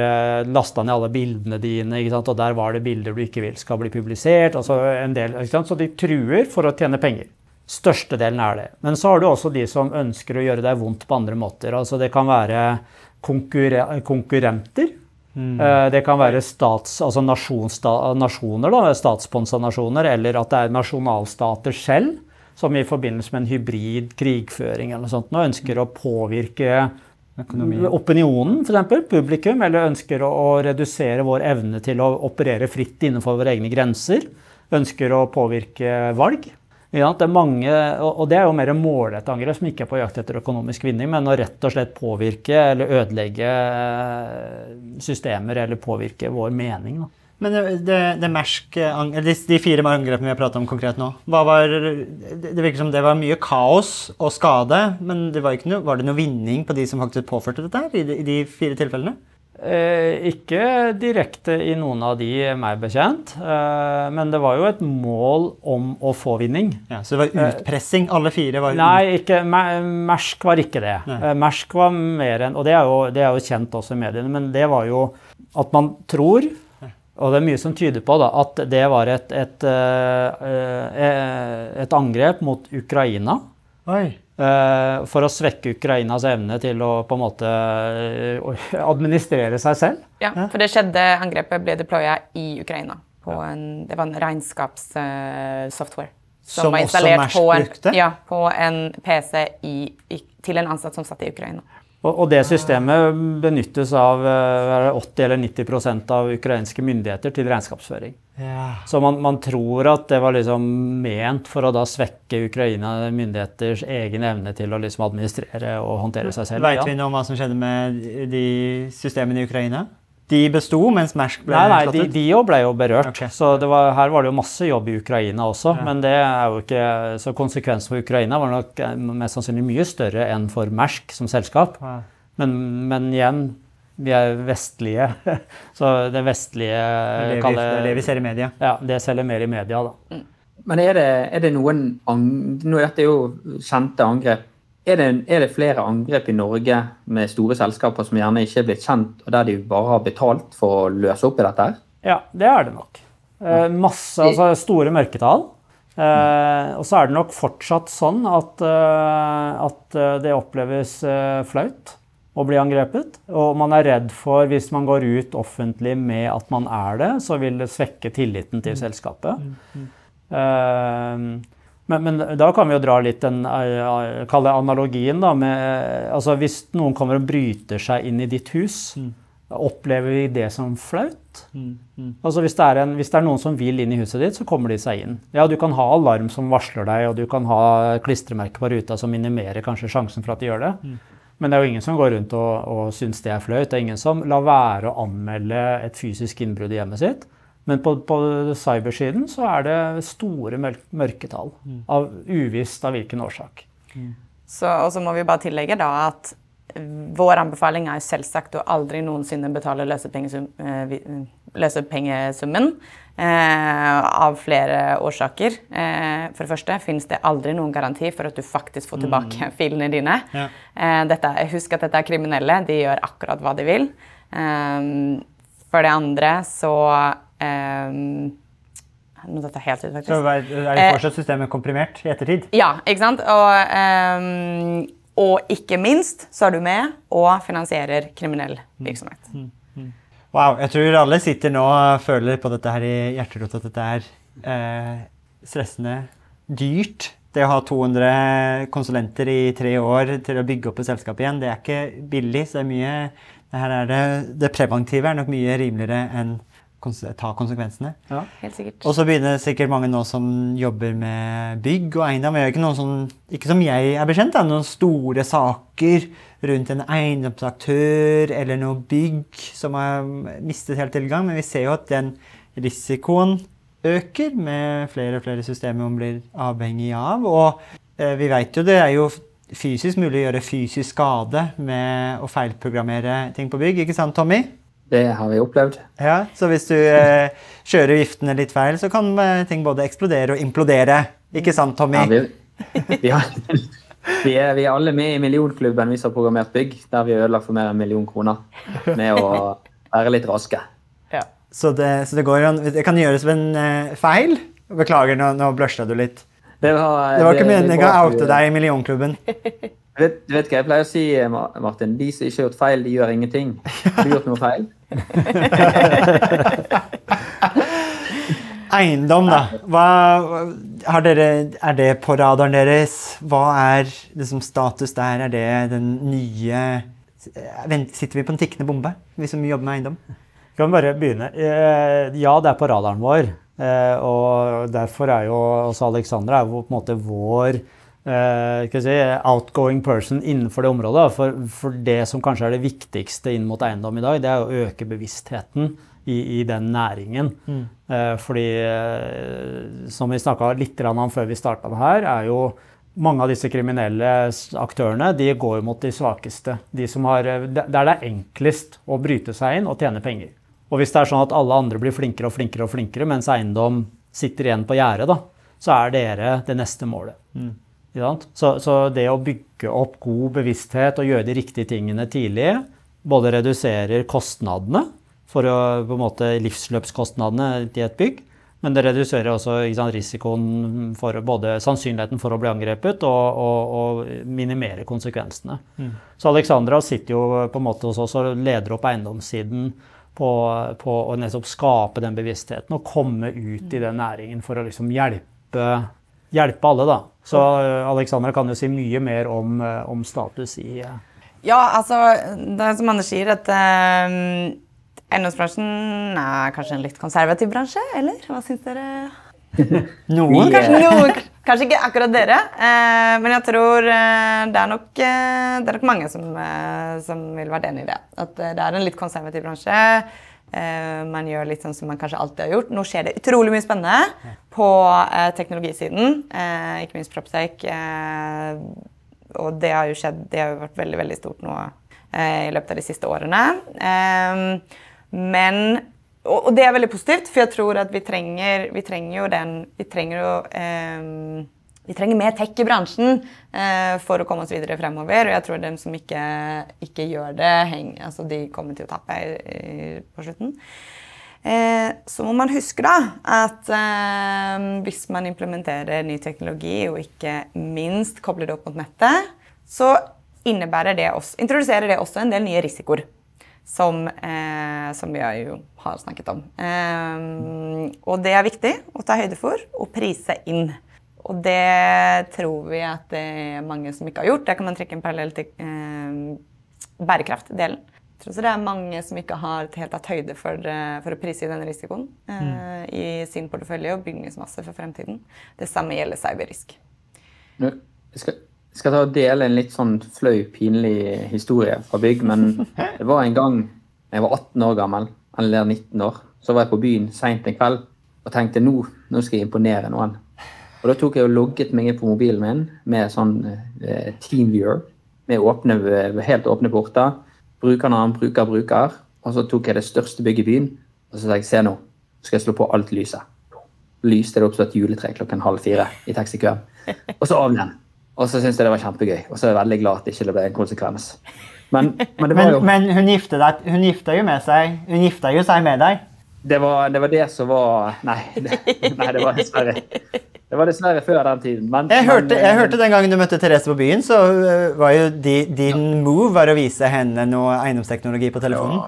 lasta ned alle bildene dine, og der var det bilder du ikke vil skal bli publisert. altså en del? Så de truer for å tjene penger. Størstedelen er det. Men så har du også de som ønsker å gjøre deg vondt på andre måter. Altså Det kan være konkurre konkurrenter. Mm. Det kan være stats, altså nasjonsta, nasjoner, da, statssponsa nasjoner, eller at det er nasjonalstater selv som i forbindelse med en hybrid krigføring eller noe sånt, nå ønsker å påvirke opinionen, f.eks. publikum, eller ønsker å, redusere vår evne til å operere fritt innenfor våre egne grenser. Ønsker å påvirke valg. Ja, det er mange, og det er jo mer målrettet angrep som ikke er på jakt etter økonomisk vinning, men å rett og slett påvirke eller ødelegge eh, systemer eller påvirke vår mening. Da. Men det, det, det Mersk, eh, de, de fire angrepene vi har pratet om konkret nå, var, det, virker som det var mye kaos og skade, men det var, noe, var det noe vinning på de som faktisk påførte dette her, i de, i de fire tilfellene? Eh, ikke direkte i noen av de, meg bekjent, eh, men det var jo et mål om å få vinning. Ja, så det var utpressing, alle fire var Nei, ikke, Mersk var ikke det. Nei. Eh, Mersk var mer enn Og det er, jo, det er jo kjent også i mediene, men det var jo at man tror og det er mye som tyder på da, at det var et, et, eh, eh, et angrep mot Ukraina. Oi. eh, For å svekke Ukrainas evne til å på en måte administrere seg selv. Ja, for det skjedde, angrepet ble deploya i Ukraina. På en, det var en regnskapssoftware. Som var også installert på en. Ja, på en PC i, i, til en ansatt som satt i Ukraina. Og, det systemet benyttes av eh, 80 eller 90% av ukrainske myndigheter til regnskapsføring. Ja. Så man, man tror at det var liksom ment for å da svekke Ukraina myndigheters egen evne til å liksom administrere og håndtere seg selv. Vet vi noe om hva som skjedde med de systemene i Ukraina? De besto, mens Mersk ble Nei, nei, de, ut? de jo ble jo berørt. Okay. Så det var, her var det jo masse jobb i Ukraina også. Men det er jo ikke, så konsekvensen for Ukraina var nok eh, mest sannsynlig mye større enn for Mersk som selskap. Ja. Men, men igjen, vi er vestlige. Så det vestlige Det er vi- kaller- det er det vi ser i media. Ja, det selger mer i media, da. Men er det, er det noen ang- nå, Dette det jo kjente angrep. Er det, er det flere angrep i Norge med store selskaper som gjerne ikke er blitt kjent, og der de bare har betalt for å løse opp i dette? Ja, det er det nok. Eh, masse, altså store mørketall. Eh, og så er det nok fortsatt sånn at, eh, at eh, det oppleves eh, flaut å bli angrepet. Og man er redd for, hvis man går ut offentlig med at man er det, så vil det svekke tilliten til selskapet. Eh, men, men da kan vi jo dra litt den eh, kalle det analogien da, med altså Hvis noen kommer og bryter seg inn i ditt hus, opplever vi det som flaut? Altså hvis det, er en, hvis det er noen som vil inn i huset ditt, så kommer de seg inn. Ja, du kan ha alarm som varsler deg, og du kan ha klistremerke på ruta som minimerer kanskje sjansen for at de gjør det. Men det er jo ingen som går rundt og, og syns det er flaut. Det er ingen som lar være å anmelde et fysisk innbrudd i hjemmet sitt. Men på, på cybersiden så er det store mørketall. Av uvisst av hvilken årsak. Så, og så må vi bare tillegge da at vår anbefaling er selvsagt å aldri noensinne betale løsepengesum, eh, eh, løsepengesummen. Eh, av flere årsaker. Eh, for det første finnes det aldri noen garanti for at du faktisk får tilbake filene dine. Ja. Eh, dette, er- husk at dette er kriminelle. De gjør akkurat hva de vil. Eh, for det andre så Nå dette er helt ut, faktisk. Så er er det fortsatt systemet komprimert i ettertid? Ja, ikke sant? Og, ehm, og ikke minst så er du med og finansierer kriminell virksomhet. Wow, jeg tror alle sitter nå og føler på dette her i hjerterota at dette er eh, stressende, dyrt. Det å ha 200 konsulenter i tre år til å bygge opp et selskap igjen, det er ikke billig. Så det er mye det, er det, det preventive er nok mye rimeligere enn ta konsekvensene. Helt sikkert. Og så begynner sikkert mange nå som jobber med bygg og eiendom. Jeg gjør ikke noen sånn, ikke som jeg er bekjent, da, noen store saker rundt en eiendomsaktør eller noe bygg som har mistet helt tilgang. Men vi ser jo at den risikoen øker med flere og flere systemer man blir avhengig av. Og eh, vi vet jo det er jo fysisk mulig å gjøre fysisk skade med å feilprogrammere ting på bygg. Ikke sant, Tommy? Det har vi opplevd. Ja, så hvis du eh, kjører viftene litt feil, så kan eh, ting både eksplodere og implodere. Ikke sant, Tommy? Ja, vi, vi, har, vi, er, vi er alle med i millionklubben vi som har programmert bygg, der vi har ødelagt for mer enn en million kroner med å være litt raske. Ja. Så, det, så det, går det kan gjøres ved en eh, feil. Beklager, nå, nå blusha du litt. Det var, Det var ikke meninga å oute deg i millionklubben. Du vet, du vet hva jeg pleier å si, Martin? De som ikke har gjort feil, de gjør ingenting. Har du gjort noe feil? Eiendom, da. Hva, dere, er det på radaren deres? Hva er liksom status der? Er det den nye Sitter vi på en tikkende bombe, vi som jobber med eiendom? Kan vi bare begynne? Eh, Ja, det er på radaren vår. Eh, og derfor er jo også Alexandra er jo på en måte vår eh, si, outgoing person innenfor det området. For, for det som kanskje er det viktigste inn mot eiendom i dag, det er å øke bevisstheten i, i den næringen. Eh, fordi, eh, som vi snakka litt om før vi starta her, er jo mange av disse kriminelle aktørene de går mot de svakeste. De som har, eh, der det er enklest å bryte seg inn og tjene penger. Og hvis det er sånn at alle andre blir flinkere og flinkere, og flinkere, mens eiendom sitter igjen på gjerdet, så er dere det neste målet. Sant? Så, så det å bygge opp god bevissthet og gjøre de riktige tingene tidlig, både reduserer kostnadene, for å, på en måte livsløpskostnadene til et bygg, men det reduserer også sant, risikoen for både sannsynligheten for å bli angrepet og, og, og minimere konsekvensene. Så Alexandra sitter jo på en måte hos oss og leder opp eiendomssiden på, på å nettopp skape den bevisstheten og komme ut i den næringen for å liksom hjelpe, hjelpe alle. da. Så eh, Alexandra kan jo si mye mer om, eh, om status i eh, Ja, altså, det er som Anders sier, at eh, eiendomsbransjen er kanskje en litt konservativ bransje, eller? Hva syns dere? Noen Kanskje, noen. kanskje ikke akkurat dere, eh, men jeg tror eh, det, er nok, det er nok mange som, som vil være enig i det. At det er en litt konservativ bransje. Eh, man gjør litt sånn som man kanskje alltid har gjort. Nå skjer det utrolig mye spennende på eh, teknologisiden. Eh, ikke minst Proptech. Og det har jo skjedd, det har jo vært veldig, veldig stort nå i løpet av de siste årene. Men og, det er veldig positivt, for jeg tror at vi trenger, vi trenger jo den Vi trenger jo vi trenger mer tech i bransjen eh, for å komme oss videre fremover. Og jeg tror dem som ikke, ikke gjør det, heng, altså de kommer til å tape i, i, på slutten. Eh, så må man huske da at eh, hvis man implementerer ny teknologi, og ikke minst kobler det opp mot nettet, så innebærer det også, introduserer det også en del nye risikoer. Som, eh, som vi jo har snakket om. Eh, og det er viktig å ta høyde for og prise inn. Og det tror vi at det er mange som ikke har gjort. Der kan man trekke en parallell til eh, bærekraftdelen. Jeg tror også det er mange som ikke har helt tatt høyde for, eh, for å prise i denne risikoen eh, i sin portefølje og bygningsmasse for fremtiden. Det samme gjelder cyberrisk. Nå, Jeg skal, jeg skal ta og dele en litt sånn flau, pinlig historie fra bygg. Men det var en gang jeg var 18 år gammel, eller 19 år, så var jeg på byen seint en kveld og tenkte nå, nå skal jeg imponere noen. Og Da tok jeg og logget meg inn på mobilen min med sånn eh, TeamViewer med åpne, helt åpne porter. Brukernavn, bruker, bruker. Og så tok jeg det største bygget i byen og så sa jeg, se nå, nå skal jeg slå på alt lyset. Lyste det opp som et juletre klokken halv fire i taxikøen. Og så av den. Og så syntes jeg det var kjempegøy. Og så er jeg veldig glad at det ikke ble en konsekvens. Men, men det var Men, jo men deg, hun gifta jo med seg Hun gifta jo seg med deg. det var, det var det som var Nei, det, nei, det var dessverre Det var dessverre før den tiden. Men, Jeg hørte, jeg hørte den gangen du møtte Therese på byen, så øh, var jo di, din move var å vise henne noe eiendomsteknologi på telefonen.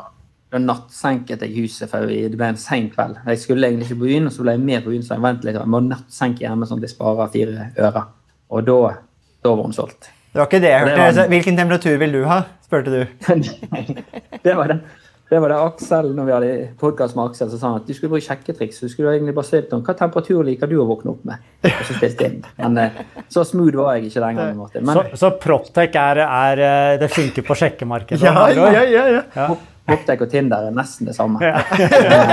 Da nattsenket jeg huset, for det ble en sen kveld. Jeg skulle egentlig ikke på byen, og så ble jeg med på byen, så jeg ventet litt. Jeg må nattsenke hjemme sånn at jeg sparer fire øre. Og da, da var hun solgt. Det var ikke det jeg Det hørte. var- Altså, Hvilken temperatur vil du ha? spurte du. det var det. Det var det Aksel, når vi hadde podkast med Aksel, så sa han at du skulle bruke sjekketriks. Så skulle egentlig bare stilt om hva temperatur liker du å våkne opp med. Og så stilte inn. Men eh, så smooth var jeg ikke den gangen. Martin. Men Så, så Proptech er, er eh, det funker på sjekkemarkedet? Ja, ja, ja, ja, ja. Poptek og Tinder er nesten det samme.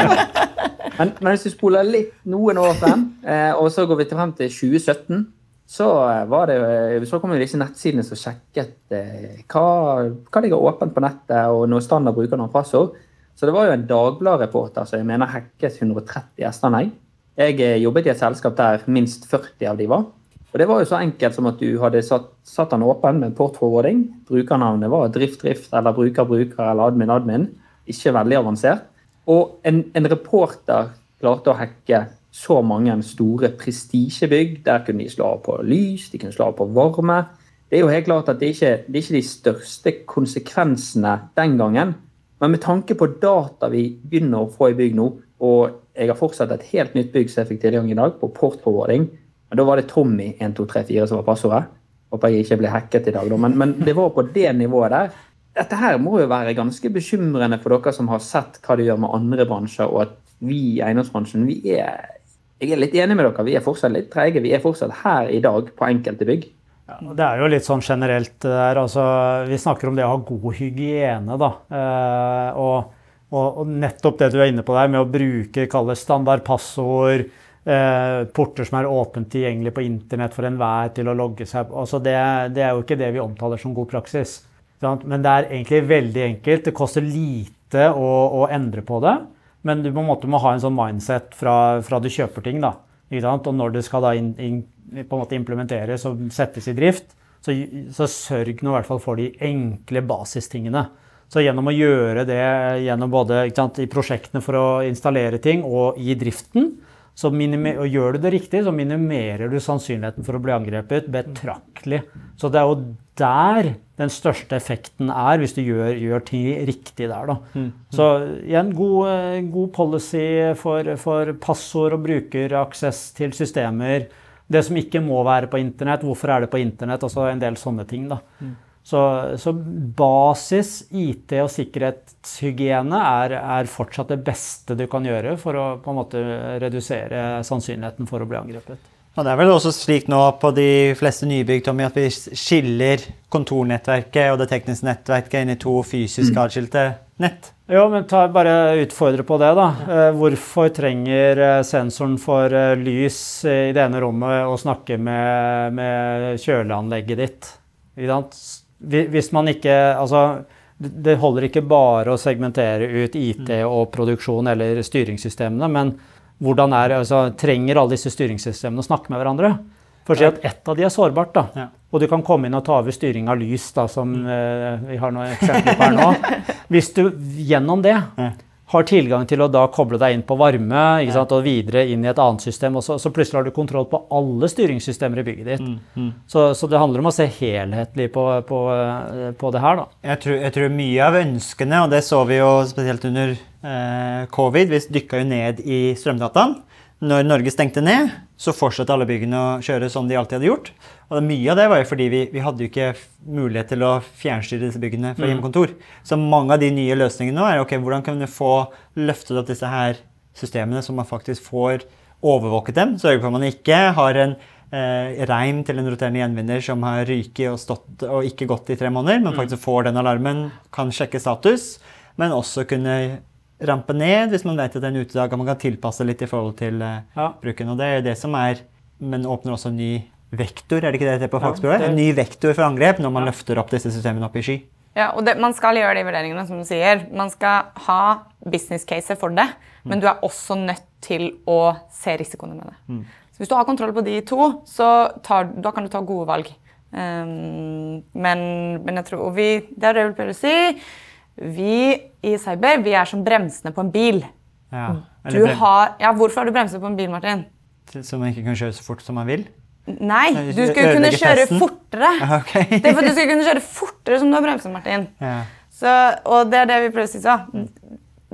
men, men hvis du spoler litt noen år frem, eh, og så går vi til frem til 2017, så, eh, det, eh, så kom jo disse nettsidene som sjekket eh, hva, hva ligger åpent på nettet, og noe standard bruker noen passord. Så det var jo en Dagbladet-reporter som jeg mener hacket 130 gjesteanlegg. Jeg eh, jobbet i et selskap der minst 40 av de var. Og Det var jo så enkelt som at du hadde satt, satt den åpen med portforwarding. Brukernavnet var drift, drift eller bruker, bruker eller admin, admin. Ikke veldig avansert. Og en, en reporter klarte å hacke så mange store prestisjebygg. Der kunne de slå av på lys, de kunne slå av på varme. Det er jo helt klart at det ikke det er ikke de største konsekvensene den gangen. Men med tanke på data vi begynner å få i bygg nå, og jeg har fortsatt et helt nytt bygg som jeg fikk tilgang i dag, på portforwarding, men da var det Tommy1234 som var passordet. Håper jeg ikke ble hacket i dag, da. Men, men det var på det nivået der. Dette her må jo være ganske bekymrende for dere som har sett hva det gjør med andre bransjer, og at vi i eiendomsbransjen vi er jeg er litt enig med dere. Vi er fortsatt litt treige. Vi er fortsatt her i dag på enkelte bygg. Ja, det er jo litt sånn generelt der. Altså, vi snakker om det å ha god hygiene, da. Eh, og, og, nettopp det du er inne på der, med å bruke kalle standard passord, eh, porter som er åpent tilgjengelig på internett for enhver til å logge seg altså, det, det, er jo ikke det vi omtaler som god praksis. Men det er egentlig veldig enkelt. Det koster lite å, å endre på det. Men du må, måte må ha en sånn mindset fra, fra du kjøper ting. da. Og når det skal da in, in, på en måte implementeres og settes i drift, så, så sørg nå i hvert fall for de enkle basistingene. Så gjennom å gjøre det gjennom både sant, i prosjektene for å installere ting og i driften, så og gjør du det riktig, så minimerer du sannsynligheten for å bli angrepet betraktelig. Så det er jo der den største effekten er, hvis du gjør, gjør ting riktig der. Da. Mm. Så igjen, god, god policy for, for, passord og brukeraksess til systemer. Det som ikke må være på internett, hvorfor er det på internett? Altså en del sånne ting. da. Mm. Så, så, basis IT og sikkerhetshygiene er, er, fortsatt det beste du kan gjøre for å på en måte redusere sannsynligheten for å bli angrepet. Og Det er vel også slik nå på de fleste nybygg Tommy, at vi skiller kontornettverket og det tekniske nettverket inn i to fysisk adskilte atskilte nett. Jo, men ta, bare utfordre på det, da. Eh, hvorfor trenger eh, sensoren for eh, lys i det ene rommet å snakke med, med kjøleanlegget ditt? Hvis man ikke Altså, det holder ikke bare å segmentere ut IT mm. og produksjon eller styringssystemene, men hvordan er, altså, trenger alle disse styringssystemene å snakke med hverandre? For å si at ett av de er sårbart, da. Ja. Og du kan komme inn og ta over styring av lys, da, som mm. eh, vi har noen eksempler på her nå. Hvis du gjennom det har tilgang til å da koble deg inn på varme ja. og videre inn i et annet system. Og så, så, plutselig har du kontroll på alle styringssystemer i bygget ditt. Mm, mm. Så, så, det handler om å se helhetlig på, på, på det her. Da. Jeg tror, jeg tror, mye av ønskene, og det så vi jo spesielt under eh, covid, vi dykka jo ned i strømdataen. Når Norge stengte ned, så fortsatte alle byggene å kjøre som de alltid hadde gjort. Og mye av det var jo fordi vi, vi hadde jo ikke mulighet til å fjernstyre disse byggene fra mm. hjemmekontor. Så mange av de nye løsningene nå er ok, hvordan kan vi få løftet opp disse her systemene, så man faktisk får overvåket dem. Sørge for at man ikke har en eh, reim til en roterende gjenvinner som har ryket og stått og ikke gått i tre måneder, men mm. faktisk får den alarmen, kan sjekke status, men også kunne rampe ned hvis man vet at det er en utedag, og man kan tilpasse litt i forhold til uh, ja. bruken. Og det er det som er Men åpner også en ny vektor, er det ikke det det heter på fagspråket? Ja, en ny vektor for angrep når man ja. løfter opp disse systemene opp i sky. Ja, og det, Man skal gjøre de vurderingene, som du sier. Man skal ha business caser for det, men du er også nødt til å se risikoene med det. Mm. Så Hvis du har kontroll på de to, så tar, da kan du ta gode valg. Um, men, men, jeg tror og vi, det er det jeg vil si. Vi i Cyber vi er som bremsene på en bil. Ja, har, ja, hvorfor har du bremser på en bil, Martin? Så man ikke kan kjøre så fort som man vil? Nei, du skal kunne kjøre testen. fortere. Okay. det er for at du skal kunne kjøre fortere som du har bremser, Martin. Ja. Så, og det er det vi prøver å si. Så.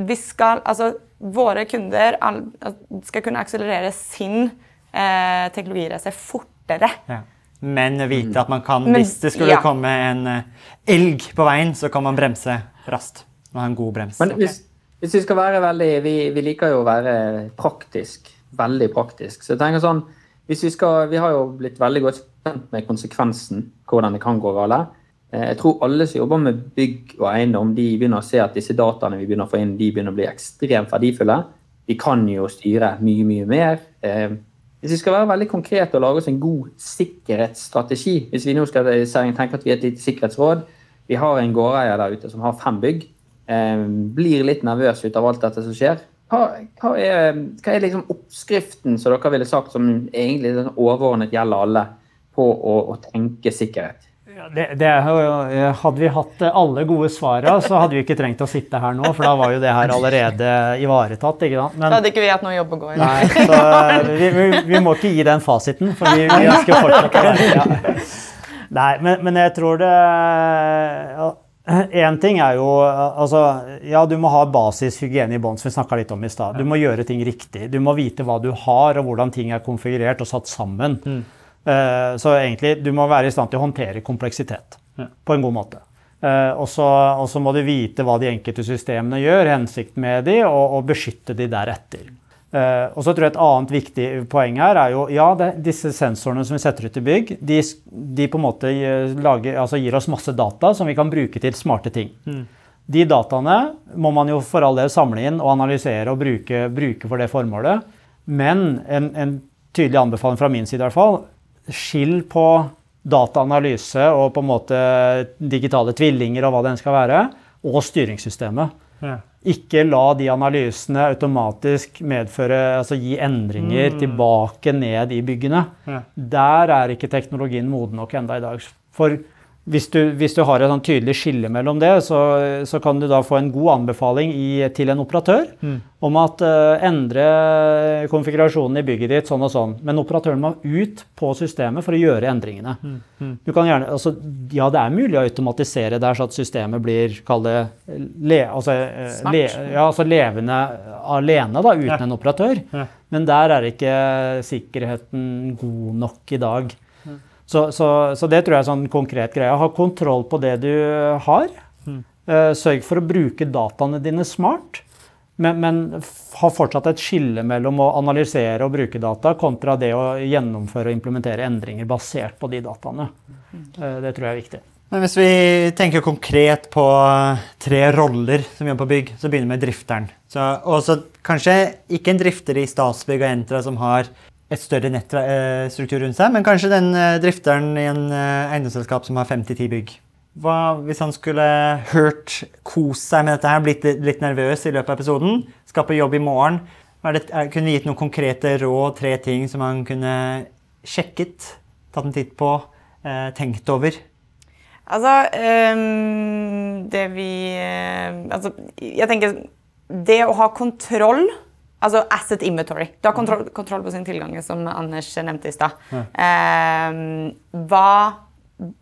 Vi skal, altså, våre kunder skal kunne akselerere sin eh, teknologireise fortere. Ja. Men vite at man kan, hvis det skulle ja. komme en uh, elg på veien, så kan man bremse raskt. Og ha en god brems. Men hvis, hvis vi skal være veldig vi, vi, liker jo å være praktisk. Veldig praktisk. Så jeg tenker sånn hvis Vi skal, vi har jo blitt veldig godt kjent med konsekvensen, hvordan det kan gå galt. Eh, jeg tror alle som jobber med bygg og eiendom, de begynner å se at disse dataene vi begynner å få inn, de begynner å bli ekstremt verdifulle. Vi kan jo styre mye, mye mer. Eh, hvis vi skal være veldig konkrete og lage oss en god sikkerhetsstrategi Hvis vi nå skal tenke at vi er et lite sikkerhetsråd, vi har en gårdeier der ute som har fem bygg. Eh, blir litt nervøs ut av alt dette som skjer. Hva, hva er, hva er liksom oppskriften som dere ville sagt som egentlig sånn overordnet gjelder alle, på å, å tenke sikkerhet? Ja, det, det, hadde vi hatt alle gode svara, så hadde vi ikke trengt å sitte her nå. For da var jo det her allerede ivaretatt. ikke sant? Men, da hadde ikke vi hatt noe jobb å gå i. Nei, så vi, vi, vi, må ikke gi den fasiten, for vi, vi ønsker fortsatt å være ja. Nei, men, men, jeg tror det Én ting er jo altså, Ja, du må ha basishygiene i bånn, som vi snakka litt om i stad. Du må gjøre ting riktig. Du må vite hva du har, og hvordan ting er konfigurert og satt sammen. Mm. Uh, så egentlig, du må være i stand til å håndtere kompleksitet ja. på en god måte. Uh, og så må du vite hva de enkelte systemene gjør, hensikten med de, og, og beskytte de deretter. Eh, og så tror jeg Et annet viktig poeng her er jo ja, det, disse sensorene som vi setter ut i bygg, de, de på en måte lager, altså gir oss masse data som vi kan bruke til smarte ting. De dataene må man jo for all del samle inn og analysere og bruke, bruke for det formålet. Men en, en, tydelig anbefaling fra min side i hvert fall, skill på dataanalyse og på en måte digitale tvillinger og hva det enn skal være, og styringssystemet. Ja. Ikke la de analysene automatisk medføre, altså gi endringer tilbake ned i byggene. Ja. Der er ikke teknologien moden nok enda i dag. For hvis du, hvis du har et sånn tydelig skille mellom det, så, så kan du da få en god anbefaling i, til en operatør om at uh, endre konfigurasjonen i bygget ditt sånn og sånn. Men operatøren må ut på systemet for å gjøre endringene. Du kan gjerne, altså, ja, det er mulig å automatisere der så at systemet blir kall det, le, altså, eh, le, ja, altså levende alene da, uten Ja. en operatør. Men der er ikke sikkerheten god nok i dag. Så, så, så det tror jeg er sånn konkret greie. Ha kontroll på det du har. Eh, Sørg for å bruke dataene dine smart. Men, men ha fortsatt et skille mellom å analysere og bruke data kontra det å gjennomføre og implementere endringer basert på de dataene. Eh, Det tror jeg er viktig. Men hvis vi tenker konkret på tre roller som gjør på bygg, så begynner vi med drifteren. Så, og så kanskje ikke en drifter i Statsbygg og Entra som har et større nettstruktur rundt seg, men kanskje den eh, drifteren i en eh, eiendomsselskap som har 5-10 bygg. Hva hvis han skulle hørt kost seg med dette her, blitt litt- nervøs i løpet av episoden, skal på jobb i morgen? Det, kunne vi gitt noen konkrete råd, tre ting som han kunne sjekket, tatt en titt på, eh, tenkt over? Altså, ehm, det vi eh, Altså, jeg tenker Det å ha kontroll Altså asset inventory. Du har kontroll, kontroll på sine tilganger, som Anders nevnte i stad. Ehm, hva,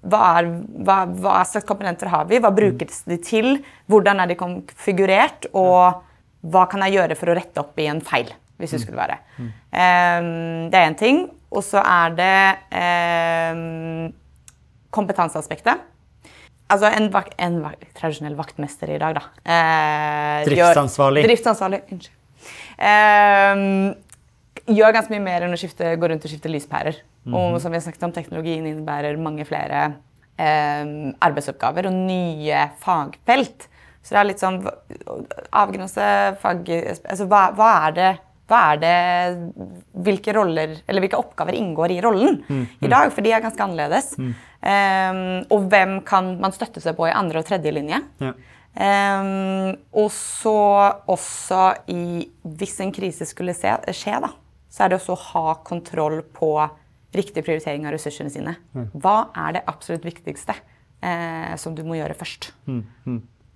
hva, er, hva, hva slags komponenter har vi? Hva brukes de til? Hvordan er de konfigurert? Og hva kan jeg gjøre for å rette opp i en feil? hvis det skulle være. Eh, det er én ting. Og så er det eh, kompetanseaspektet. Altså en, vak en vak tradisjonell vaktmester i dag, da. eh, gjør- Driftsansvarlig. Driftsansvarlig, unnskyld. Ehm, gjør ganske mye mer enn å skifte, gå rundt og skifte lyspærer. Og som vi har snakket om, teknologien innebærer mange flere ehm, arbeidsoppgaver og nye fagfelt. Så det er litt sånn avgrense fag... Altså hva, hva er det hva er det, hvilke roller, eller hvilke oppgaver inngår i rollen i dag? For de er ganske annerledes. Ehm, og hvem kan man støtte seg på i andre og tredje linje? Ja. Ehm, og så også i Hvis en krise skulle se, skje, da, så er det også å ha kontroll på riktig prioritering av ressursene sine. Hva er det absolutt viktigste eh, som du må gjøre først?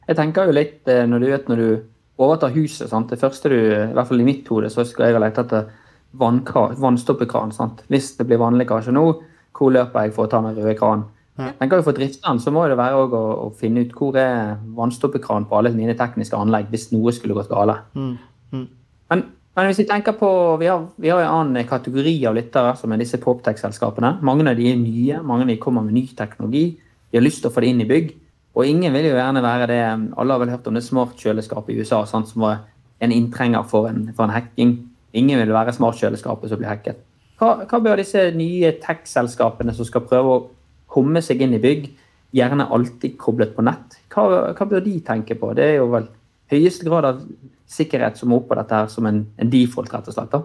Jeg tenker jo litt eh, når du vet når du overtar huset. Sant? Det første du, i hvert fall i mitt hode, så skal jeg ha lett etter vannkran, vannstoppekran. Sant? Hvis det blir vannlekkasje nå, hvor løper jeg for å ta den røde kranen? Jeg tenker jo For drifteren så må det være å, å finne ut hvor er vannstoppekran på alle mine tekniske anlegg hvis noe skulle gått galt. Men, men hvis vi tenker på, vi har, vi har en annen kategori av lyttere, som er disse Poptech-selskapene. Mange av de er nye, mange av de kommer med ny teknologi. De har lyst til å få det inn i bygg. Og ingen vil jo gjerne være det Alle har vel hørt om det smartkjøleskapet i USA, sant, som var en inntrenger for en, for en hacking. Ingen vil være smartkjøleskapet som blir hacket. Hva, hva bør disse nye tech-selskapene som skal prøve å komme seg inn i bygg, gjerne alltid koblet på nett, hva, hva bør de tenke på? Det er jo vel høyeste grad av sikkerhet som må opp på dette her som en, en default, rett og slett. da.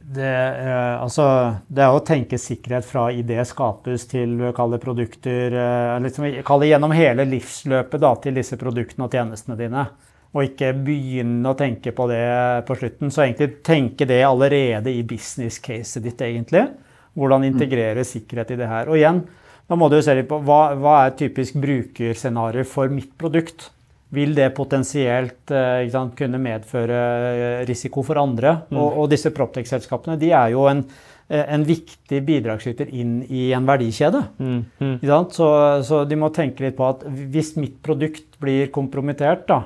Det, eh, altså, det er å tenke sikkerhet fra idé skapes til kalle produkter liksom, det gjennom hele livsløpet da, til disse produktene og tjenestene dine. Og ikke begynne å tenke på det på slutten. Så egentlig tenke det allerede i business caset ditt, egentlig. Hvordan integrere sikkerhet i det her. Og igjen, da må du se litt på hva, hva er typisk brukerscenario for mitt produkt. Vil det potensielt eh, sant, kunne medføre eh, risiko for andre? Og, og disse Proptex-selskapene de er jo en, eh, en viktig bidragsyter inn i en verdikjede. Ikke sant? Så, så de må tenke litt på at hvis mitt produkt blir kompromittert, da,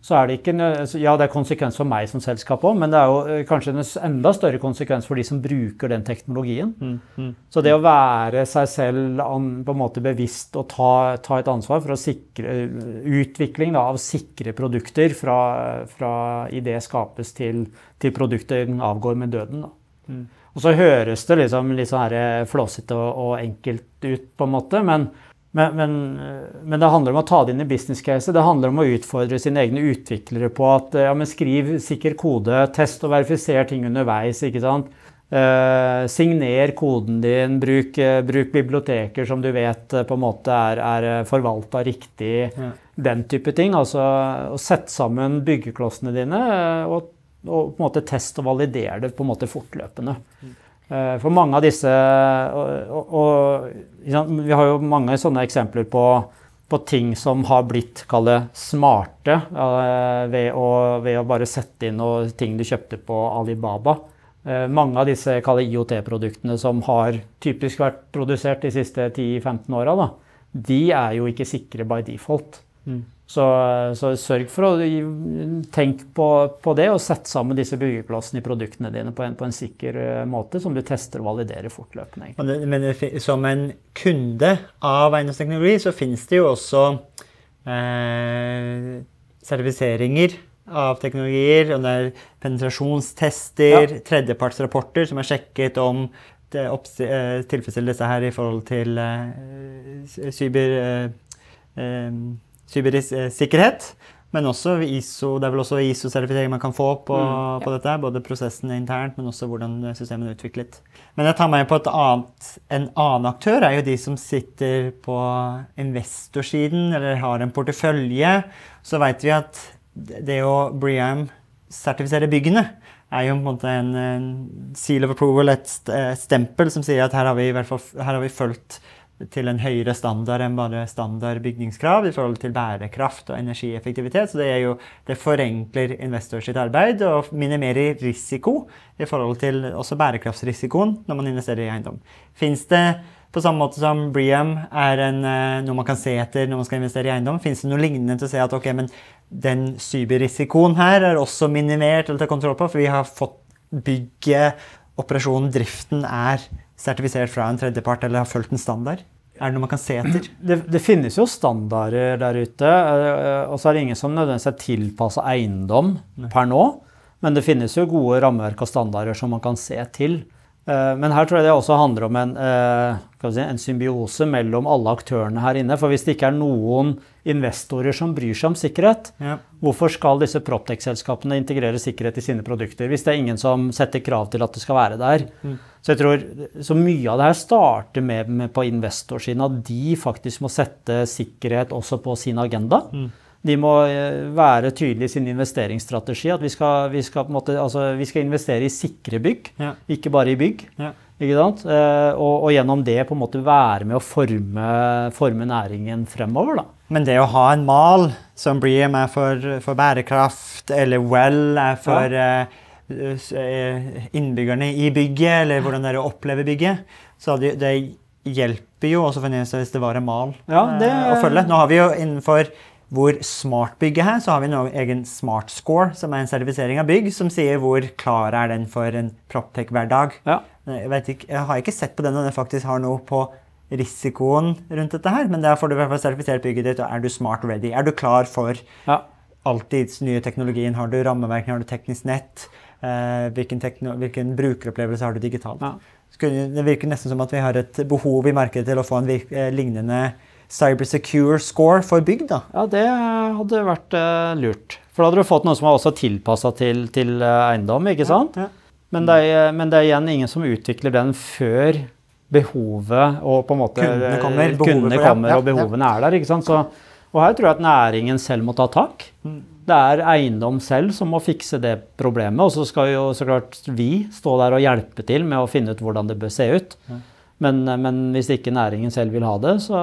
så er det ikke Ja, det er konsekvens for meg som selskap òg, men det er jo eh, kanskje en enda større konsekvens for de som bruker den teknologien. Så det å være seg selv an, på en måte bevisst og ta, ta et ansvar for å sikre eh, utvikling da, av sikre produkter fra, fra idé skapes til, til produktet avgår med døden. Da. Og så høres det liksom litt sånn her flåsete og, og enkelt ut, på en måte, men, men, men, men det handler om å ta det inn i business case. Det handler om å utfordre sine egne utviklere på at ja, men skriv sikker kode, test og verifiser ting underveis. ikke sant? Eh, signer koden din, bruk, eh, bruk biblioteker som du vet eh, på en måte er, er forvalta riktig. Den type ting. Altså å sette sammen byggeklossene dine eh, og, og på en måte test og validere det på en måte fortløpende. Eh, For mange av disse og, og, og, Vi har jo mange sånne eksempler på, på ting som har blitt kall smarte eh, ved, å, ved å bare sette inn noe ting du kjøpte på Alibaba. Eh, Mange av disse IOT-produktene som har typisk vært produsert de siste 10-15 åra, de er jo ikke sikre by default. Så, så sørg for å tenke på, på det, og sett sammen disse byggeplassene i produktene dine på en, på en sikker eh, måte, som du tester og validerer fortløpende. Det- Men som en kunde av eiendomsteknologi, så finnes det jo også eh, sertifiseringer av teknologier. Og det er penetrasjonstester, tredjepartsrapporter som er sjekket om det eh, tilfredsstiller disse her i forhold til eh, cyber, eh, eh, cybersikkerhet. Men også ISO, det er vel også ISO-sertifisering man kan få på, på dette. Både prosessen internt, men også hvordan systemet er utviklet. Men jeg tar meg på et annet, en annen aktør, er jo de som sitter på investorsiden eller har en portefølje. Så vet vi at det å Briam-sertifisere byggene er jo på en måte en, en seal of approval, et stempel som sier at her har vi, i hvert fall, her har vi fulgt til en høyere standard enn bare standard bygningskrav i forhold til bærekraft og energieffektivitet. Så det, jo, det forenkler investor sitt arbeid og minimerer risiko i forhold til også bærekraftsrisikoen når man investerer i eiendom. Fins det på samme måte som Briam er en, eh, noe man kan se etter når man skal investere i eiendom, fins det noe lignende til å se at ok, men den cyberrisikoen her er også minimert eller ta kontroll på, for vi har fått bygget, operasjonen, driften er sertifisert fra en tredjepart eller har fulgt en standard? Er det noe man kan se etter? Det, det finnes jo standarder der ute, eh, og så er det ingen som nødvendigvis er tilpassa eiendom per nå. Men det finnes jo gode rammeverk og standarder som man kan se til. Eh, Men her tror jeg det også handler om en, eh, si, en symbiose mellom alle aktørene her inne. For hvis det ikke er noen investorer som bryr seg om sikkerhet, Ja. hvorfor skal disse Proptech-selskapene integrere sikkerhet i sine produkter hvis det er ingen som setter krav til at det skal være der? Så jeg tror så mye av det her starter med, med på investorsiden, at de faktisk må sette sikkerhet også på sin agenda. De må eh, være tydelige i sin investeringsstrategi. At vi skal, vi skal, måte, altså, vi skal investere i sikre bygg, Ja. ikke bare i bygg. Ja. Eh, Og, og gjennom det på en måte være med å forme, forme næringen fremover. da. Men det å ha en mal som Bream er for, for bærekraft, eller Well er for ja. eh, innbyggerne i bygget, eller hvordan dere opplever bygget, så det, det hjelper jo også for en hvis det var en mal Ja, det- eh, å følge. Nå har vi jo innenfor hvor smart bygget er, så har vi en egen Smart Score, som er en sertifisering av bygg, som sier hvor klar er den for en Proptech-hverdag. Ja. Jeg, ikke, jeg har ikke sett på den om den faktisk har noe på risikoen rundt dette her, men der får du i hvert fall sertifisert bygget ditt, og er du smart ready? Er du klar for Ja. alltids nye teknologien? Har du rammeverk, har du teknisk nett? Eh, hvilken, tekno hvilken brukeropplevelse har du digitalt? Ja. Det virker nesten som at vi har et behov i markedet til å få en eh, lignende cybersecure score for bygg, da. Ja, det hadde vært uh, lurt. For da hadde du fått noe som var også tilpassa til, til uh, eiendom, ikke sant? Ja. Men, det er, men det er igjen ingen som utvikler den før behovet og på en måte Kundene eh, kommer, kundene for- kommer og behovene er der. ikke sant? Så, og her tror jeg at næringen selv må ta tak. Mm. Det er eiendom selv som må fikse det problemet. Og så skal jo så klart vi stå der og hjelpe til med å finne ut hvordan det bør se ut. Men, men hvis ikke næringen selv vil ha det, så,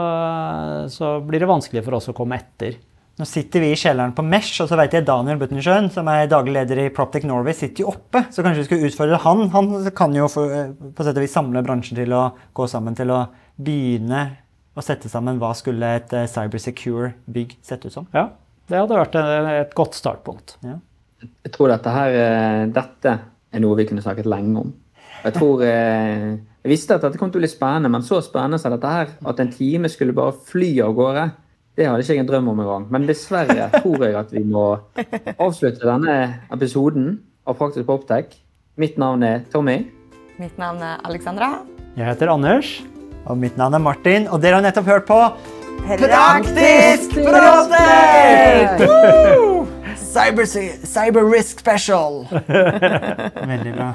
så blir det vanskelig for oss å komme etter. Nå sitter vi i kjelleren på Mesh, og så vet jeg Daniel Buttensjøen, som er daglig leder i Proptech Norway, sitter jo oppe. Så kanskje vi skulle utfordre han. Han kan jo for, på sett og vis samle bransjen til å gå sammen til å begynne å sette sammen hva skulle et eh, cybersecure bygg sett ut som. Ja, Det hadde vært et, godt startpunkt. Ja. Jeg tror dette her eh, Dette er noe vi kunne snakket lenge om. Jeg tror eh, Jeg visste at dette kom til å bli spennende, men så spennende som dette her, at en time skulle bare fly av gårde, det hadde ikke jeg en drøm om engang. Men dessverre tror jeg at vi må avslutte denne episoden av Praktisk Poptech. Mitt navn er Tommy. Mitt navn er Alexandra. Jeg heter Anders. Og mitt navn er Martin, og dere har nettopp hørt på Praktisk Prostek! Cyber, cyber Risk Special. Veldig bra.